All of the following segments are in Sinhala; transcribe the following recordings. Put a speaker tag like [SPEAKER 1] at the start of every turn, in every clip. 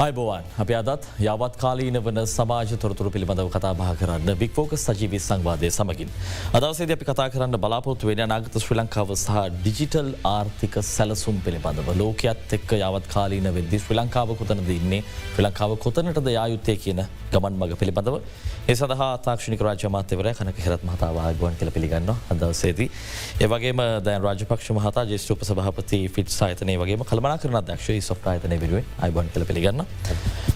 [SPEAKER 1] අයිබෝවන් අප අදත් යවත් කාලීන වන සමාජ තොරතුරු පිළිබඳව කතා බා කරන්න බික්‍ෆෝක සජීවි සංවාදය සමගින්. අදවසේද අපි කතා කරන්න බලාපොත් වෙන නාගත ශ්‍රී ලංකාව සහ ඩිජිටල් ආර්ථික සැලසුම් පිළිබඳව ලෝකයත් එක්ක යවත් කාලීන වෙද්දි ශ්‍රී ලංකාව කොතන දන්නේ ශ්‍රී ලංකාව කොතනට යායුත්තය කියන ගමන් මඟ පිළිබඳව ඒ සඳහා තාක්ෂණික රාජ මාත්‍යවර කනක හිරත් මහතාවාගුවන් කළ පිළිගන්න අදවසේදී. ඒවගේම දැන් රාජපක්ෂ මහතා ජෙස්ටූප සභහපති ෆිට් සාතනය වගේ කළමනා කරන දක්ෂ සොප්‍රායතනය විරුවෙන් අයිබන් කළ පිළිගන්න.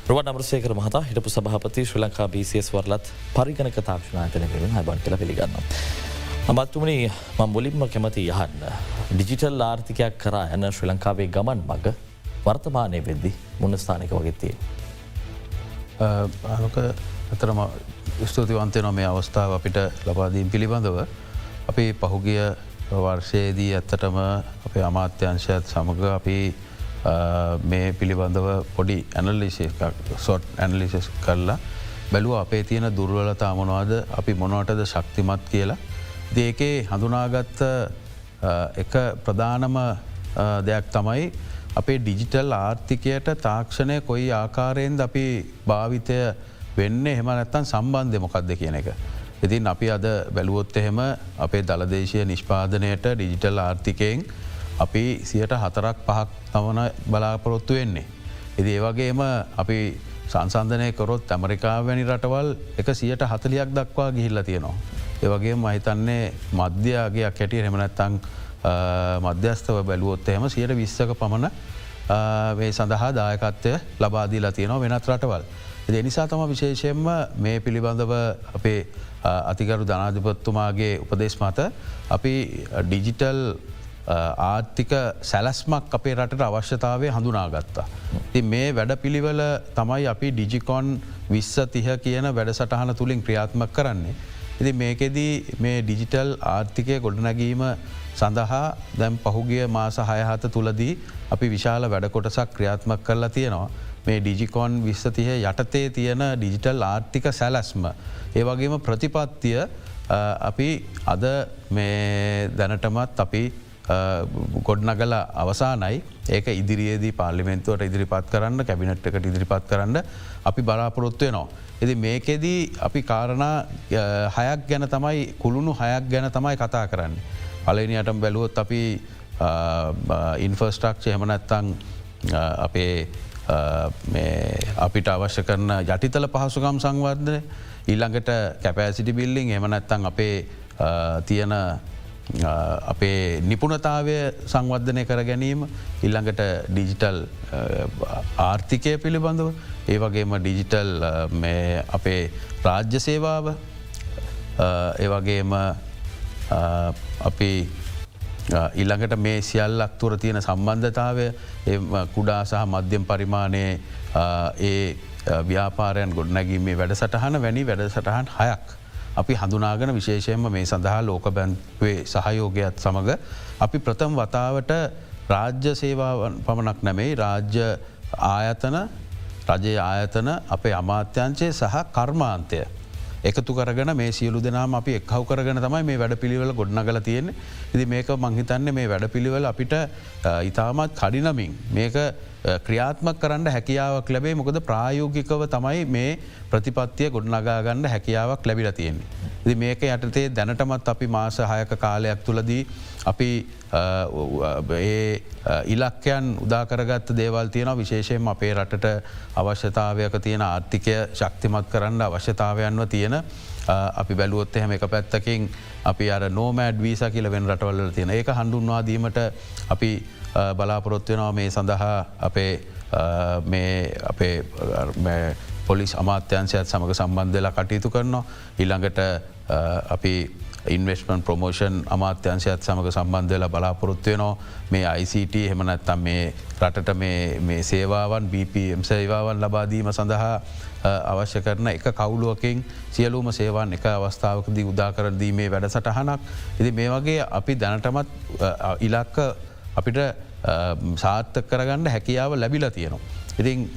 [SPEAKER 1] රුවන් අමරසේකර මහතා හිටපු සභහපති ශ්‍රී ලංකා බිසිස් වරලත් පරිගණක තාක්ෂණාතනකින් හබන් කළ පිළිගන්න. අමත්තුමනි මං මුලින්ම කැමති යහන්න. ඩිජිටල් ආර්ථිකයක් කරා ඇන ශ්‍රී ලංකාවේ ගමන් මග වර්තමානය වෙද්දි මුණස්ථානක වගෙත්තේ.
[SPEAKER 2] ආනක ඇතරම ස්තුතිවන්තය නො මේ අවස්ථාව අපිට ලබාදීම් පිළිබඳව අපි පහුගිය වර්ෂයේදී ඇත්තටම අපේ අමාත්‍යංශයත් සමඟ අපි මේ පිළිබඳව පොඩි ඇනලිසි සොට් ඇනලිසිස් කරලා බැලුව අපේ තියෙන දුර්වලතා මොනවාද අපි මොනවටද ශක්තිමත් කියලා. දේකේ හඳුනාගත්ත එක ප්‍රධානම දෙයක් තමයි අපේ ඩිජිටල් ආර්ථිකයට තාක්ෂණය කොයි ආකාරයෙන්ද අපි භාවිතය වෙන්න එහෙම නැත්තන් සම්බන්ධය මොකක්ද කියන එක. ඉතින් අපි අද බැලුවොත් එහෙම අපේ දළදේශය නිෂ්පාදනයට ඩිජිටල් ආර්ථිකයෙන් අපි සියට හතරක් පහක් තමන බලාපොරොත්තු වෙන්නේ. ඉදි ඒවගේම අපි සංසන්ධනය කොරොත් ඇමරිකාවැනි රටවල් එක සියට හතලියක් දක්වා ගිහිල්ල තියෙනවා. ඒවගේ මහිතන්නේ මධ්‍යයාගේයක් හැටිය හෙමනැත්තං මධ්‍යස්ථව බැලුවොත් එහෙම සියට විස්සක පමණ මේ සඳහා දායකත්වය ලබාදීලා තියෙනවා වෙනත් රටවල්. එ නිසා තම විශේෂයෙන්ම මේ පිළිබඳව අපේ අතිකරු ධනාධිපත්තුමාගේ උපදේශ මත අපි ඩිජිටල් ආර්ථික සැලස්මක් අපේ රටට අවශ්‍යතාවය හඳුනාගත්තා. ති මේ වැඩ පිළිවල තමයි අපි ඩිජිකොන් විස්ස තිහ කියන වැඩසටහන තුළින් ක්‍රියාත්මක් කරන්නේ. ඉති මේකෙදී මේ ඩිජිටල් ආර්ථිකය ගොඩනැගීම සඳහා දැම් පහුගිය මාස හයහත තුළදී අපි විශාල වැඩ කොටසක් ක්‍රියාත්මක් කරලා තියෙනවා. මේ ඩිජිකොන් විස්සතිය යටතේ තියෙන ඩිජිටල් ආර්ථික සැලැස්ම. ඒවගේම ප්‍රතිපත්තිය අපි අද මේ දැනටමත් අපි ගොඩ්නගල අවසානයි ඒක ඉදිරියේදී පාලිමෙන්තුවට ඉදිරිපත් කරන්න කැබිනට් එකට ඉදිරිපත් කරන්න අපි බලාපොරොත්වය නවා. එති මේකෙදී අපි කාරණා හයක් ගැන තමයි කුළුණු හයක් ගැන තමයි කතා කරන්න. පලනියටම බැලුවොත් අපි ඉන්ෆර්ස්ටක්ෂ හෙමනැත්තං අපේ අපිට අවශ්‍ය කරන යටිතල පහසුකම් සංවර්ධය ඊළඟට කැපෑසිටි බිල්ලිං එමනැත්තං අපේ තියෙන අපේ නිපුණතාවය සංවර්ධනය කර ගැනීම ඉල්ළඟට ඩිජිටල් ආර්ථිකය පිළිබඳව ඒ වගේම ඩිජිටල් අපේ රාජ්‍ය සේවාව ඒවගේම අපි ඉල්ළඟට මේ සියල්ලක් තුර තියෙන සම්බන්ධතාවය කුඩා සහ මධ්‍යම් පරිමාණයේ ඒ ව්‍යාපාරයන් ගොඩනැගීමේ වැඩසටහන වැනි වැඩසටහන් හයක්. අපි හඳුනාගන විශේෂයෙන්ම මේ සඳහා ලෝක බැන්වේ සහයෝගයක් සමඟ අපි ප්‍රථම් වතාවට රාජ්‍ය සේවාවන් පමණක් නැමෙයි රාජ්‍ය ආයතන රජයේ ආයතන අපේ අමාත්‍යංචය සහ කර්මාන්තය. එකතු කරගෙන මේ සියලු දෙනාම අපි එක්හව කරගෙන තමයි මේ වැඩ පිළිවෙල ගොඩ්නගල තියෙන ඉදි මේක මංහිතන්නේ මේ වැඩ පිළිවෙල අපිට ඉතාමත් කඩිනමින් මේක ක්‍රියාත්මක් කරන්න හැකියාවක් ලැබේ මොකද ප්‍රායෝගිකව තමයි මේ ප්‍රතිපත්තිය ගොඩනගාගන්න හැකියාවක් ලැබිල තියෙන්නේ. දි මේක යටතේ දැනටමත් අපි මාස හයක කාලයක් තුළදී අපි ඒ ඉලක්කයන් උදාකරගත් දේවල් තියෙන විශේෂයෙන් අපේ රටට අවශ්‍යතාවයක තියෙන ආර්ථිකය ශක්තිමත් කරන්න අවශ්‍යතාවයන්ව තියෙන අපි බැලුවොත් එහෙම එක පැත්තකින් අපි අර නෝමෑඩ් වීස කියල වෙන් රටවල්ල තියෙන. ඒක හඳුන්වා දීමට අපි බලාපොරොත්වෙනවා මේ සඳහා අපේ අපේ පොලිස් අමාත්‍යන්සයත් සමඟ සම්බන්ධලා කටයුතු කරනවා. ඉළඟට අපි ඉන්වස්මන් ප්‍රමෝෂන් අමාත්‍යංශයත් සමඟ සම්බන්ධල බලාපොරොත්වයනෝ මේ ICT හෙමනැත්තම් මේ රටට මේ සේවාවන් BPM සේවාවන් ලබාදීම සඳහා අවශ්‍ය කරන එක කවුලුවකින් සියලූම සේවන් එක අවස්ථාවකදී උදාකර දීමේ වැඩසටහනක්. ඉති මේ වගේ අපි දැනටමත් ඉලක්ක අපිට සාර්ථක කරගන්න හැකියාව ලැබිල තියෙනවා. ඉතින්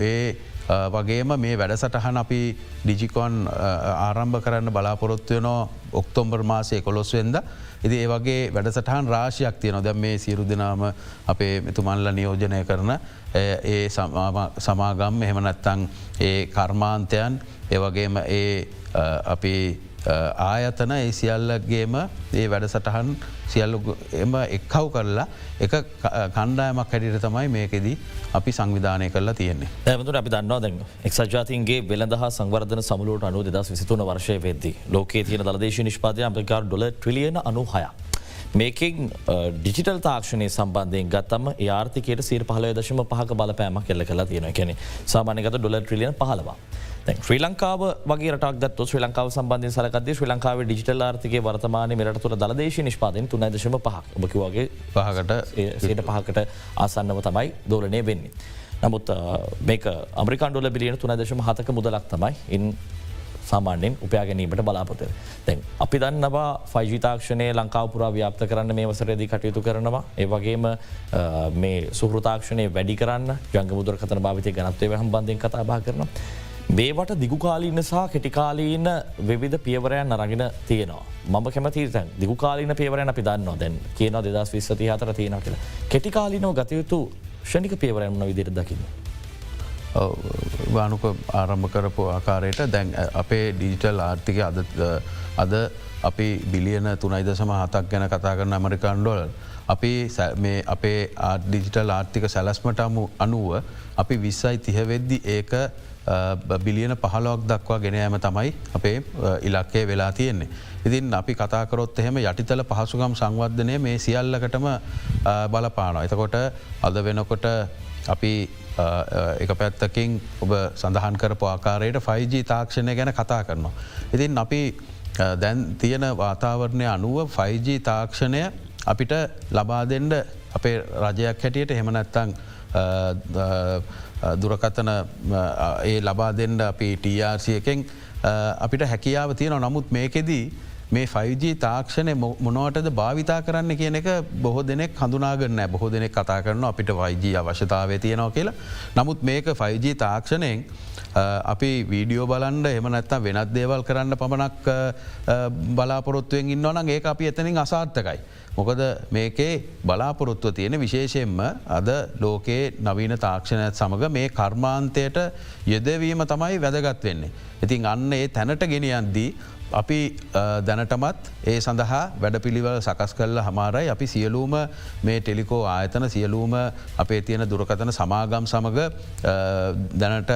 [SPEAKER 2] ඒ වගේම මේ වැඩසටහන අපි ඩිජිකොන් ආරම්භ කරන්න බලාපොරොත්තුවයනෝ ඔක්තොම්බර් මාසය කොළොස්වෙන්ද ඉති ඒ වගේ වැඩසටහන් රාශයක් තියන දැම් මේ සියරු දෙනාම අපේ මෙතුමන්ල නියෝජනය කරන ඒ සමාගම් එහෙම නැත්තං ඒ කර්මාන්තයන් ඒවගේම ඒ අපි ආයතන ඒ සියල්ලගේම ඒ වැඩසටහන් සියල්ලු එම එක්කව් කරලා එක කණ්ඩායමක් හැටිට තමයි මේකෙදී අපි සංවිධානය කරලා තියෙන්නේ.
[SPEAKER 1] ඇමතුට අපි දන්නවා දැන් එක්ජාතින්ගේ වෙලඳහ සංවර්ධන සමුලට අනු දෙදස් විසිතුන වර්ෂය වෙද්දි ලෝකේ තියෙන දලදේශ නිෂ්පාදය අපකාර ඩොල ට්‍රිලියන අනු හයා. මේකින් ඩිජිටල් තාක්ෂණය සම්බන්ධයෙන් ගත්තම ආර්ථිකයට සීර පහල දශම පහක බලපෑම කෙල්ල කලා තියෙන කෙනෙ සාමානගත ඩොල ට්‍රිලියන පහලවා. ශ්‍රී ලංකාව වගේ රටක්ගත් ශ්‍රී ලංකාව සම්බන්ධය සලකද ශ්‍රී ලංකාව ඩිජිටල් ආර්ථික වර්තමාන මෙරට තුර දලදේශ නිෂ්පාදන තුන දශම පහක් ඔබකිවගේ පහකට සට පහකට ආසන්නව තමයි දෝලනය වෙන්නේ. නමුත් මේක අමරිකාන්ඩොල බිලියන තුන දශම හතක මුදලක් තමයි ඉන් සාමාන්‍යෙන් උපයාගැනීමට බලාපොතය. දැන් අපි දන්නවා ෆයිජිතාක්ෂණය ලංකාවපුරා ව්‍යාප්ත කරන්න මේ වසරේදී කටයුතු කරනවා. ඒ වගේම මේ සුහෘතාක්ෂණය වැඩි කරන්න ජංග මුදුර කතන භාවිතය ගනත්වය හම් බන්ධෙන් කතා බා කරනවා. මේවට දිගුකාලීන්න සහ කෙටිකාලීන විවිධ පියවරයන් අරගෙන තියෙනවා. මම කැමති තැන් දිගුකාලීන පියවරයන අපි දන්නවා දැන් කියන දෙදස් විස්සති හතර තියෙන කියලා. කෙටිකාලිනෝ ගතයුතු ෂණික පියවරයන්න විදිර දකින්න.
[SPEAKER 2] වානුක ආරම්භ කරපු ආකාරයට දැන් අපේ ඩිජිටල් ආර්ථික අද අද අපි බිලියන තුනයි දසම හතක් ගැන කතා කරන ඇමරිකාන්ඩොල. අපි මේ අපේ ඩිජිටල් ආර්ථික සැලස්මට අනුව අපි විස්සයි තිහවෙද්දි ඒක බිලියන පහලොක් දක්වා ගෙනෑම තමයි අපේ ඉලක්කේ වෙලා තියෙන්නේ. ඉතින් අපි කතාකරොත් එහෙම යටිතල පහසුගම් සංවර්ධනය මේ සියල්ලකටම බලපාන. එතකොට අද වෙනකොට අපි එක පැත්තකින් ඔබ සඳහන් කරපු ආකාරයට 5G තාක්ෂණය ගැන කතා කරනවා. ඉතින් අපි දැන් තියෙන වාතාවරණය අනුව 5G තාක්ෂණය අපිට ලබා දෙන්ඩ අපේ රජයක් හැටියට හෙමනැත්තං දුරකතන ඒ ලබා දෙන්ඩ අපි ටRCයකෙන් අපිට හැකියාව තියෙන නමුත් මේකෙදී මේ 5G තාක්ෂණය මොනවටද භාවිතා කරන්න කියන එක බොහෝ දෙනෙක් හඳුනාගන්න බොහෝ දෙනෙක් කතා කරන අපිට වයිජී අවශ්‍යතාවය තියෙනවා කියලා. නමුත් මේක 5G තාක්ෂණයෙන් අපි වීඩියෝ බලන්ඩ එම නැත්තා වෙනත් දේවල් කරන්න පමණක් බලාපොරොත්තුවෙන් ඉන්නවන ඒ අපි එතනින් අසාර්ථකයි. මොකද මේකේ බලාපොරොත්තුව තියෙන විශේෂයෙන්ම අද ලෝකයේ නවීන තාක්ෂණයත් සමඟ මේ කර්මාන්තයට යෙදවීම තමයි වැදගත් වෙන්නේ. ඉතින් අන්න ඒ තැනට ගෙනියන්දී අපි දැනටමත් ඒ සඳහා වැඩපිළිවල් සකස් කල්ල හමාරයි අපි සියලූම මේ ටෙලිකෝ ආයතන සියලූම අපේ තියෙන දුරකතන සමාගම් සමඟ දැනට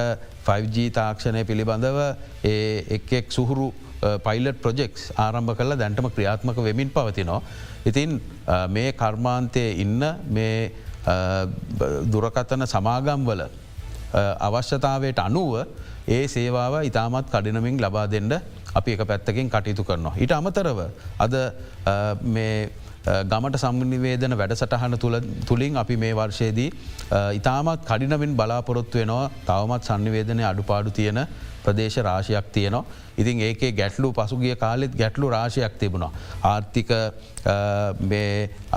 [SPEAKER 2] 5G තාක්ෂණය පිළිබඳව ඒ එක් සුහුරු පයිලට් ප්‍රජෙක්ස් ආරම්භ කල දැන්ටම ක්‍රියාත්මක වෙමින් පවතිනවා. ඉතින් මේ කර්මාන්තය ඉන්න මේ දුරකතන සමාගම්වල අවශ්‍යතාවයට අනුව ඒ සේවාව ඉතාමත් කඩිනමින් ලබා දෙන්න අපි එක පැත්තකින් කටයුතු කරනවා. ඊට අමතරව අද ගමට සම්නිවේදන වැඩසටහන තුළින් අපි මේ වර්ෂයේදී ඉතාමත් කඩිනවින් බලාපොරොත්තු වෙනවා තවමත් සංනිවේදනය අඩුපාඩු තියෙන ප්‍රදේශ රාශයක් තියනවා. ඉතින් ඒකේ ගැටලු පසුගිය කාලෙත් ගැටලු රාශයක් තිබුණා. ආර්ථික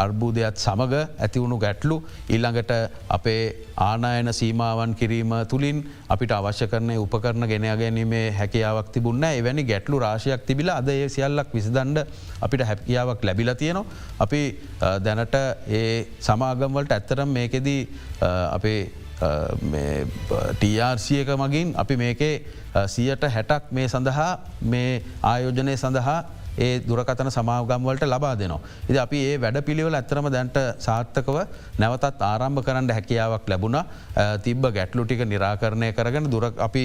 [SPEAKER 2] අර්බූදයක්ත් සමඟ ඇතිවුණු ගැටලු ඉල්ළඟට අපේ ආනායන සීමාවන් කිරීම තුළින් අපිට අවශ්‍ය කරනය උපකරන ගෙන ගැනීමේ හැකියාවක් තිබුන්න එවැනි ගැටලු රාශයක් තිබිල අද ඒ සියල්ලක් විසිදන්ඩ අපිට හැකියාවක් ලැබිල තියනවා. අපි දැනට ඒ සමාගම්වලට ඇත්තරම් මේකෙදී අපේ ටRCක මගින් අපි මේකේ සියට හැටක් මේ සඳහා මේ ආයෝජනය සඳහා ඒ දුරකතන සමාගම්වලට ලබා දෙනවා. ඉති අපි ඒ වැඩ පිළිවල ඇතරම දැන්ට සාර්ථකව නැවතත් ආරම්භ කරන්න හැකියාවක් ලැබුණ තිබ ගැටලු ටික නිරාකරණය කරගෙන දුර අපි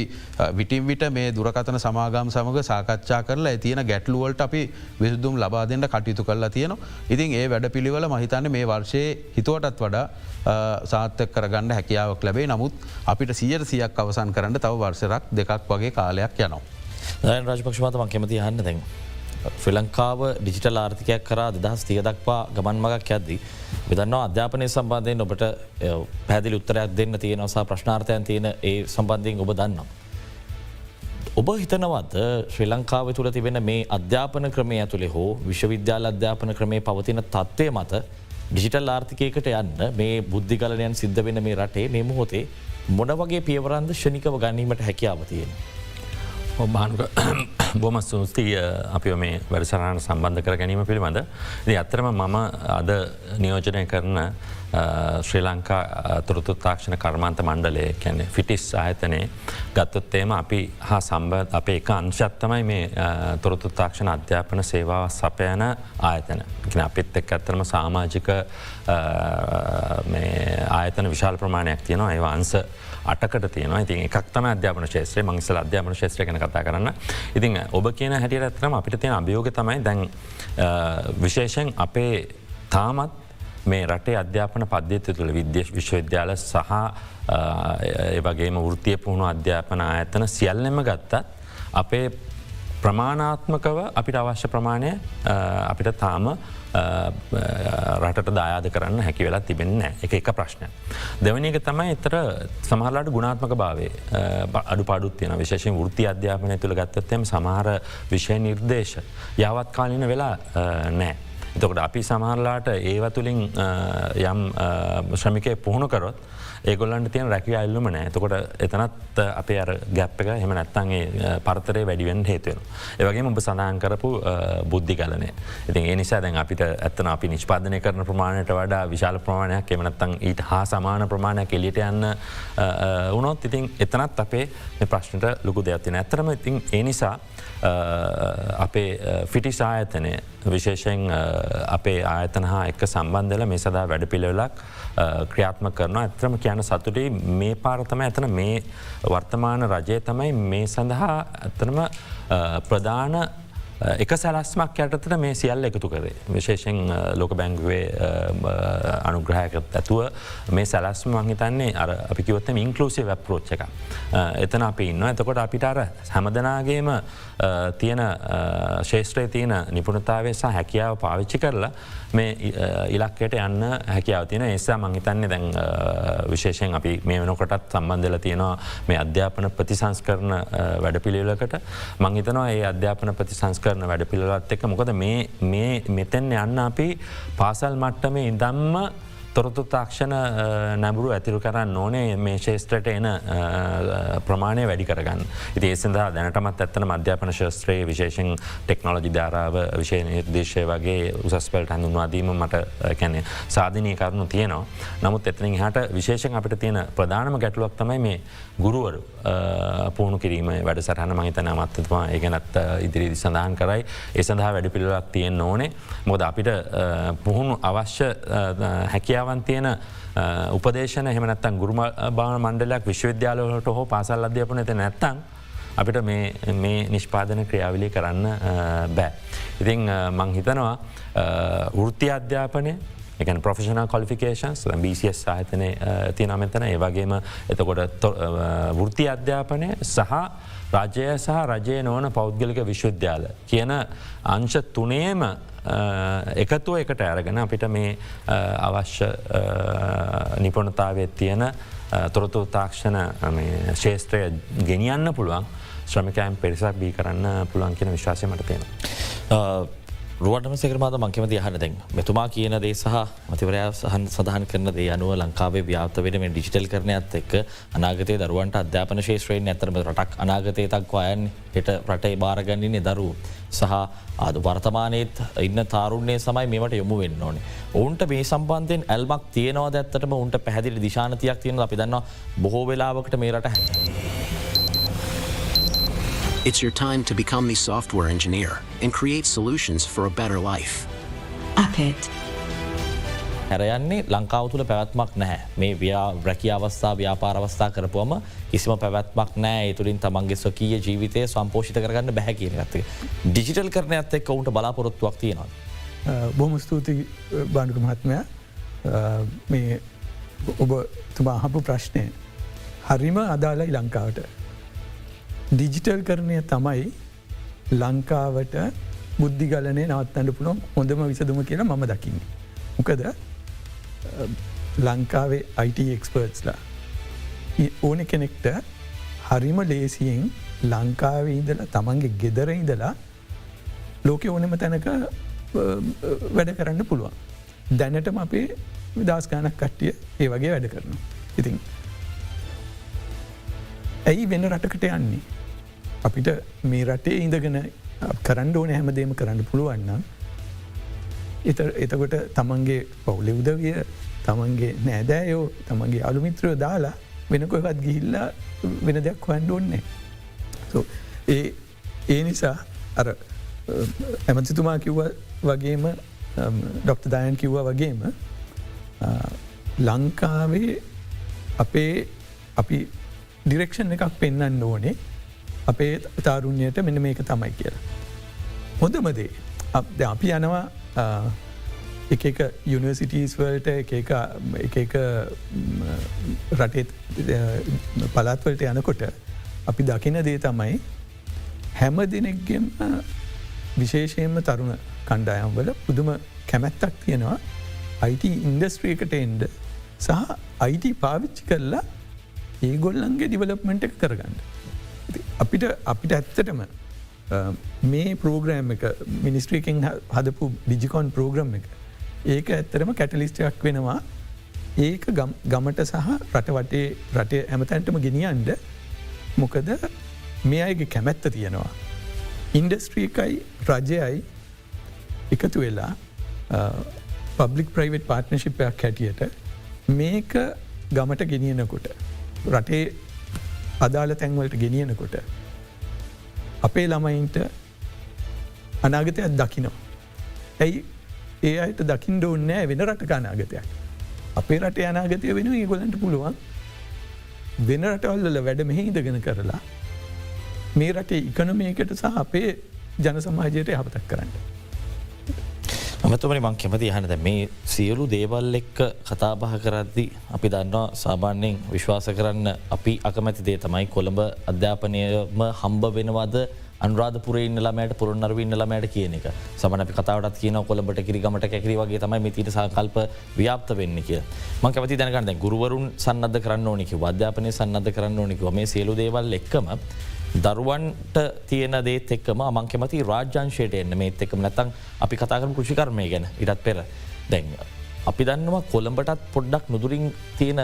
[SPEAKER 2] විටින් විට මේ දුරකතන සමාගම් සමඟ සාකච්ඡා කරලා තියෙන ගැටලුවලට අපි විසුදුම් ලබා දෙන්න කටයුතු කරලා තියෙනවා. ඉතින් ඒ වැඩ පිළිවල මහිතන්න මේ වර්ෂයේ හිතුවටත් වඩා සාර්ථක කරගන්න හැකියාවක් ලැබේ නමුත් අපිට සියර සියක් අවසන් කරන්න තව වර්ෂරක් දෙකක් වගේ කාලයක් යනවා.
[SPEAKER 1] රජපක්ෂමතම කැමති හන්න දැන්. ශ්‍රී ලංකාව ඩිජිටල් ආර්ථිකයක් කර දෙදහස් තිය දක්වා ගමන් මගක් ඇද්දී. විදන්නවා අධ්‍යාපනය සම්බන්ධයෙන් ඔබට පැදිලි උත්තරයක් දෙන්න තියෙනවසා ප්‍රශ්නාර්ථයන් තියෙන ඒ සම්බන්ධයෙන් ඔබ දන්නම්. ඔබ හිතනවද ශ්‍රී ලංකාව තුළ තිබෙන මේ අධ්‍යාපන ක්‍රමය ඇතුළේ හෝ විශ්වවිද්‍යාල අධ්‍යාපන ක්‍රමේ පවතින තත්ත්වය මත ඩිජිටල් ආර්ථිකයකට යන්න මේ බුද්ධිගලනයන් සිද්ධ වෙන මේ රටේ මේ මුහොතේ මොන වගේ පියවරන්ද ෂණිකව ගන්නීමට හැකියාව තියෙන.
[SPEAKER 3] ඔබානුක බොම සූස්තිය අපි මේ වැඩසරහන සම්බන්ධ කර ගැනීම පිළිබඳ. ඇත්තරම මම අද නියෝජනය කරන ශ්‍රී ලංකා තුරතු තාක්ෂණ කර්මාන්ත මණ්ඩලය කැනෙ ෆිටිස් ආයතනයේ ගත්තොත්තේම අපි හා සම්බ අපේ එක අංශත්තමයි මේ තොරතු තාක්ෂණ අධ්‍යාපන සේවාව සපයන ආයතන. අපිත් එක් ඇත්තරම සාමාජික ආයතන විශාල ප්‍රමාණයක් තියෙනවා ඒ අන්ස අටකට තියෙන ඉතින් එකක්තම අධ්‍යාපන ශේත්‍රය මංසල අධ්‍යාපන ශේත්‍රය කන කතා කරන්න. ඉතින් ඔබ කියන හැටියට ඇතරම අපිට තියෙන අභියෝග තමයි දැන් විශේෂෙන් අපේ තාමත් මේ රටේ අධ්‍යාපන පද්ධති තුළ විද්‍යශ විශ්වවිද්‍යාල සහ වගේම වෘතිය පුහුණු අධ්‍යාපන ඇතන සියල්ලෙම ගත්තත් අපේ ප්‍රමාණාත්මකව අපිට අවශ්‍ය ප්‍රමාණය අපිට තාම රටට දායාද කරන්න හැකි වෙලා තිබෙන්න එක එක ප්‍රශ්නය. දෙවනික තමයි එතර සමහරලාට ගුණාත්මක භාවේ අඩු පාඩුත් තියෙන විශේෂෙන් වෘති අධ්‍යාපනය තුළ ගත්තත්තයම සමහර විෂය නිර්දේශ යවත් කාලින වෙලා නෑ. එතකොට අපි සමහරලාට ඒව තුළින් යම් ශ්‍රමිකය පුහුණු කරොත් ඒගොල්ලන්ට තියෙන රැකි අල්ලුම නෑ. තකොට එතනත් අපේ අර ගැප් එක හෙම නැත්තන්ගේ පරතරය වැඩිවෙන් හේතුවෙන. ඒවගේ ඔබ සඳහන් කරපු බුද්ධි කලනේ ඉතින් ඒ නිසා දැන් අපිට ඇත්තන අපි නිෂ්පාදනය කරන ප්‍රමාණයට වඩා විශාල ප්‍රමාණයක් එමනත්තන් ඊට හා සමාන ප්‍රමාණයක් එලිට යන්න උනොත් ඉතින් එතනත් අපේ ප්‍රශ්නට ලොකු දෙයක්තින ඇතරම ඉතින් ඒ නිසා අපේ ෆිටිස් ආයතනය විශේෂයෙන් අපේ ආයතන හා එක සම්බන්ධල මේ සදා වැඩ පිළිවෙලක් ක්‍රියාත්ම කරන ඇත්‍රම කියන සතුටේ මේ පාරතම ඇතන මේ වර්තමාන රජය තමයි මේ සඳහා ඇතනම ප්‍රධාන එක සැලස්මක් යටතට මේ සියල්ල එකතු කරේ. විශේෂෙන් ලෝක බැංගුවේ අනුග්‍රහයකත් ඇතුව මේ සැලස්ම මංහිතන්නේ අර අපිකිවත්තම ඉන්කලූසිය වැප්රෝච්ච එක. එතන අපි ඉන්න එතකොට අපිට අර හැමදනාගේම තියෙන ශේෂත්‍රය තියෙන නිපුණතාවේ සහ හැකියාව පාවිච්චි කරලා මේ ඉලක්කයට යන්න හැකියාව තියෙන ඒසා මංහිතන්නේ දැන් විශේෂයෙන් අපි මේ වෙනකොටත් සම්බන්ධල තියෙනවා මේ අධ්‍යාපන ප්‍රතිසංස් කරන වැඩ පිළිලකට මංහිතනවා ඒ අධ්‍යාපන ප්‍රතිසංස් කරන වැඩ පිළිලත් එක මොකද මේ මෙතැන් යන්න අපි පාසල් මට්ටමේ ඉදම්ම තොරතු තාක්ෂණ නැබුරු ඇතිරු කරන්න ඕනේ. මේ ශේෂත්‍රයට එන ප්‍රමාණය වැඩි කරගන්න. ඉති ඒසඳ දැනටමත් ඇත්තන මධ්‍යාපන ශස්ත්‍රයේ විශේෂෙන් ටෙක්නෝලජි ධාරාව විශෂය නිර්දේශය වගේ උසස්පලට හඳුන්වාදීම මට කැනෙ සාධනය කරුණු තියනවා. නමුත් එතනින් හට විශේෂෙන් අපට තියෙන ප්‍රධානම ගැටලුවක් තමයි මේ ගුරුවරු පුහුණු කිරීම වැඩ සරහන මහිතන මත්තතුමා ඒගැනත් ඉදිරිදි සඳහන් කරයි. ඒ සඳහා වැඩි පිළිලක් තියෙන් ඕනේ. මොද අපිට පුහුණු අවශ්‍ය හැකිය හැකියාවන් තියෙන උපදේශන හෙමනත්තන් ගුරුම බාන මණ්ඩලයක් විශ්වවිද්‍යාලවලට හෝ පාසල් අධ්‍යපන ඇත නැත්තං අපිට මේ නිෂ්පාදන ක්‍රියාවලි කරන්න බෑ. ඉතිං මං හිතනවා වෘත්ති අධ්‍යාපනය එක ප්‍රෆෙෂනල් කොලිෆිකේන්ස් BCS සාහිතනය තියන මෙතන ඒවගේම එතකොට වෘත්ති අධ්‍යාපනය සහ රජය සහ රජය නොවන පෞද්ගලික විශ්වවිද්‍යාල කියන අංශ තුනේම එකතුව එකට ඇරගෙන අපිට මේ අවශ්‍ය නිපනතාවත් තියෙන තොරතු තාක්ෂණ ශේෂත්‍රය ගෙනියන්න පුළුවන් ශ්‍රමිකයන් පෙරිසක් බී කරන්න පුළුවන් කියන විශ්වාසය මට තියෙන.
[SPEAKER 1] රුවටම සකරමාද මංකමති අහන දැන් මෙතුමා කියන දේ සහ මතිවරයා සහන් සඳහන් කරන දේ අනුව ලංකාවේ ව්‍යාත වෙන මේ ඩිජිටල් කරනයත් එක් අනාගතය දරුවන්ට අධ්‍යාපන ශේත්‍රයෙන් ඇතරම රටක් අනාගතය තක්වායන් හෙට රටේ භාරගන්නන්නේ දරු සහ අද වර්තමානයත් ඉන්න තාරුණ්‍යය සමයි මේට යොමු වෙන්න ඕනේ. ඔවුන්ට මේ සම්බන්ධයෙන් ඇල්මක් තියෙනවා ඇත්තටම උන්ට පැදිලි දිශානතියක් තියෙන අපි දන්න බොහෝ වෙලාවකට මේ රට හැ.
[SPEAKER 4] It's your time to become the software engineer and create solutions for a better life.
[SPEAKER 5] Apit.
[SPEAKER 1] හැරයන්නේ ලංකාව තුළ පැවැත්මක් නැහැ මේ ව්‍යා රැකි අවස්ථා ව්‍යාපාරවස්ථා කරපුවම කිසිම පැවැත්මක් නෑ තුළින් තමන්ගේ ස්වකීය ජීවිතය සම්පෝෂිත කරගන්න බැහැ කියන ඇත්තේ. ඩිජිටල් කරන ඇත්ත එක් ඔවුන්ට බලාපොරොත්තුවක් තියෙනවා.
[SPEAKER 6] බොහම ස්තුති බාණ්ඩුක මහත්මය මේ ඔබ තුමා අහපු ප්‍රශ්නය හරිම අදාලයි ලංකාවට ඩිජිටල් කරණය තමයි ලංකාවට බුද්ධිගලනය නවත්තන්න පුළුවන් හොඳම විසදුම කියලා මම දකින්නේ. මොකද ලංකාවේ IT එක්ස්පර්ට්ස්ලා ඕන කෙනෙක්ට හරිම ලේසියෙන් ලංකාවේ ඉදලා තමන්ගේ ගෙදර ඉදලා ලෝක ඕනෙම තැනක වැඩ කරන්න පුළුවන්. දැනටම අපේ විදස්ගානක් කට්ටිය ඒ වගේ වැඩ කරනවා. ඉතින් ඇයි වෙන රටකට යන්නේ. අපිට මේ රටේ ඉඳගෙන කරන්න ඕන හැමදේම කරන්න පුළුවන්නම් එත එතකොට තමන්ගේ පවුලෙ උදවිය තමන්ගේ නෑදෑයෝ තමන්ගේ අලුමිත්‍රයෝ දාලා වෙනකොවත් ගිහිල්ලා වෙන දෙයක් හොන්ඩ ඕන්නේ. ඒ ඒ නිසා අර ඇමතිතුමා කිව්ව වගේම ඩොක්ට දායන් කිව්වා වගේම ලංකාවේ අපේ අපි ඩිරෙක්ෂන් එකක් පෙන්න්න ඕනේ අපේ තාරුණ්‍යයට මෙන මේක තමයි කියලා. හොඳමදේ අපි යනවා එක එක යුනිවර්සිටස් වලට එක රටේත් පලාත්වලට යනකොට අපි දකින දේ තමයි හැම දෙනෙක්ගෙම විශේෂයෙන්ම තරුණ කණ්ඩායම් වල පුදුම කැමැත්තක් තියෙනවා අයිට ඉන්ඩස්ට්‍රියකට එන්ඩ සහ අයිට පාවිච්චි කරලා ඒගොල්ලන්ගේ ඩිවලප්මෙන්ට් එක කරගන්න. අපිට අපිට ඇත්තටම මේ පෝග්‍රෑම් එක මිනිස්ට්‍රීකින් හදපු ඩිජිකෝන් ප්‍රෝග්‍රම් එක ඒක ඇත්තරම කැටලිස්ටයක් වෙනවා ඒක ගමට සහ රට වටේ රටේ ඇමතැන්ටම ගෙනියන්ඩ මොකද මේ අයගේ කැමැත්ත තියෙනවා. ඉන්ඩස්ට්‍රීකයි රජයයි එකතු වෙලා පබ්ලික් ප්‍රයිවට් පාර්ට්නශිපයක් හැටියට මේක ගමට ගෙනියනකොට රටේ අදාළ තැන්වලට ගෙනියනකොට අපේ ළමයින්ට අනාගතයක් දකිනෝ. ඇයි ඒ අයට දකිින් ඕන්නෑ වෙන රටක අනාගතයක්. අපේ රට අනාගතය වෙන ඒගොලන්ට පුළුවන් වෙන රටවල්ල වැඩ මෙහිඉදගෙන කරලා මේ රටේ ඉකනමයකට සහ අපේ ජන සමාජයට යහපතක් කරන්න.
[SPEAKER 1] අමතුමනි මං කැමති හනද මේ සියලු දේවල් එක්ක කතාබහ කරද්දි අපි දන්නවා සාමාන්‍යයෙන් විශ්වාස කරන්න අපි අකමැති දේ තමයි කොළඹ අධ්‍යාපනයම හම්බ වෙනවාද අන්රාධපුරේ ළමයට පුරන්නරවන්න ළමයට කියන එක. සමන කතාවට කියන කොළඹට කිරිගමට කැකිරි වගේ තමයි මිතිට සකල්ප ව්‍යාප්ත වෙන්න කිය මං කැමති දැනකන්න ගුරුවරුන් සන්නද කරන්න ඕනික අධ්‍යාපනය සන්නද කරන්න ඕනික මේ සියලු දේවල් එක්කම දරුවන්ට තියෙන දේත් එක්කම මංකෙමති රාජ්‍යංශයට එන්න මේත් එක්කම නැතන් අපි කතාකරන කෘෂිකර්මය ගැන ඉටත් පෙර දැන්. අපි දන්නවා කොළඹටත් පොඩ්ඩක් නුදුරින් තියෙන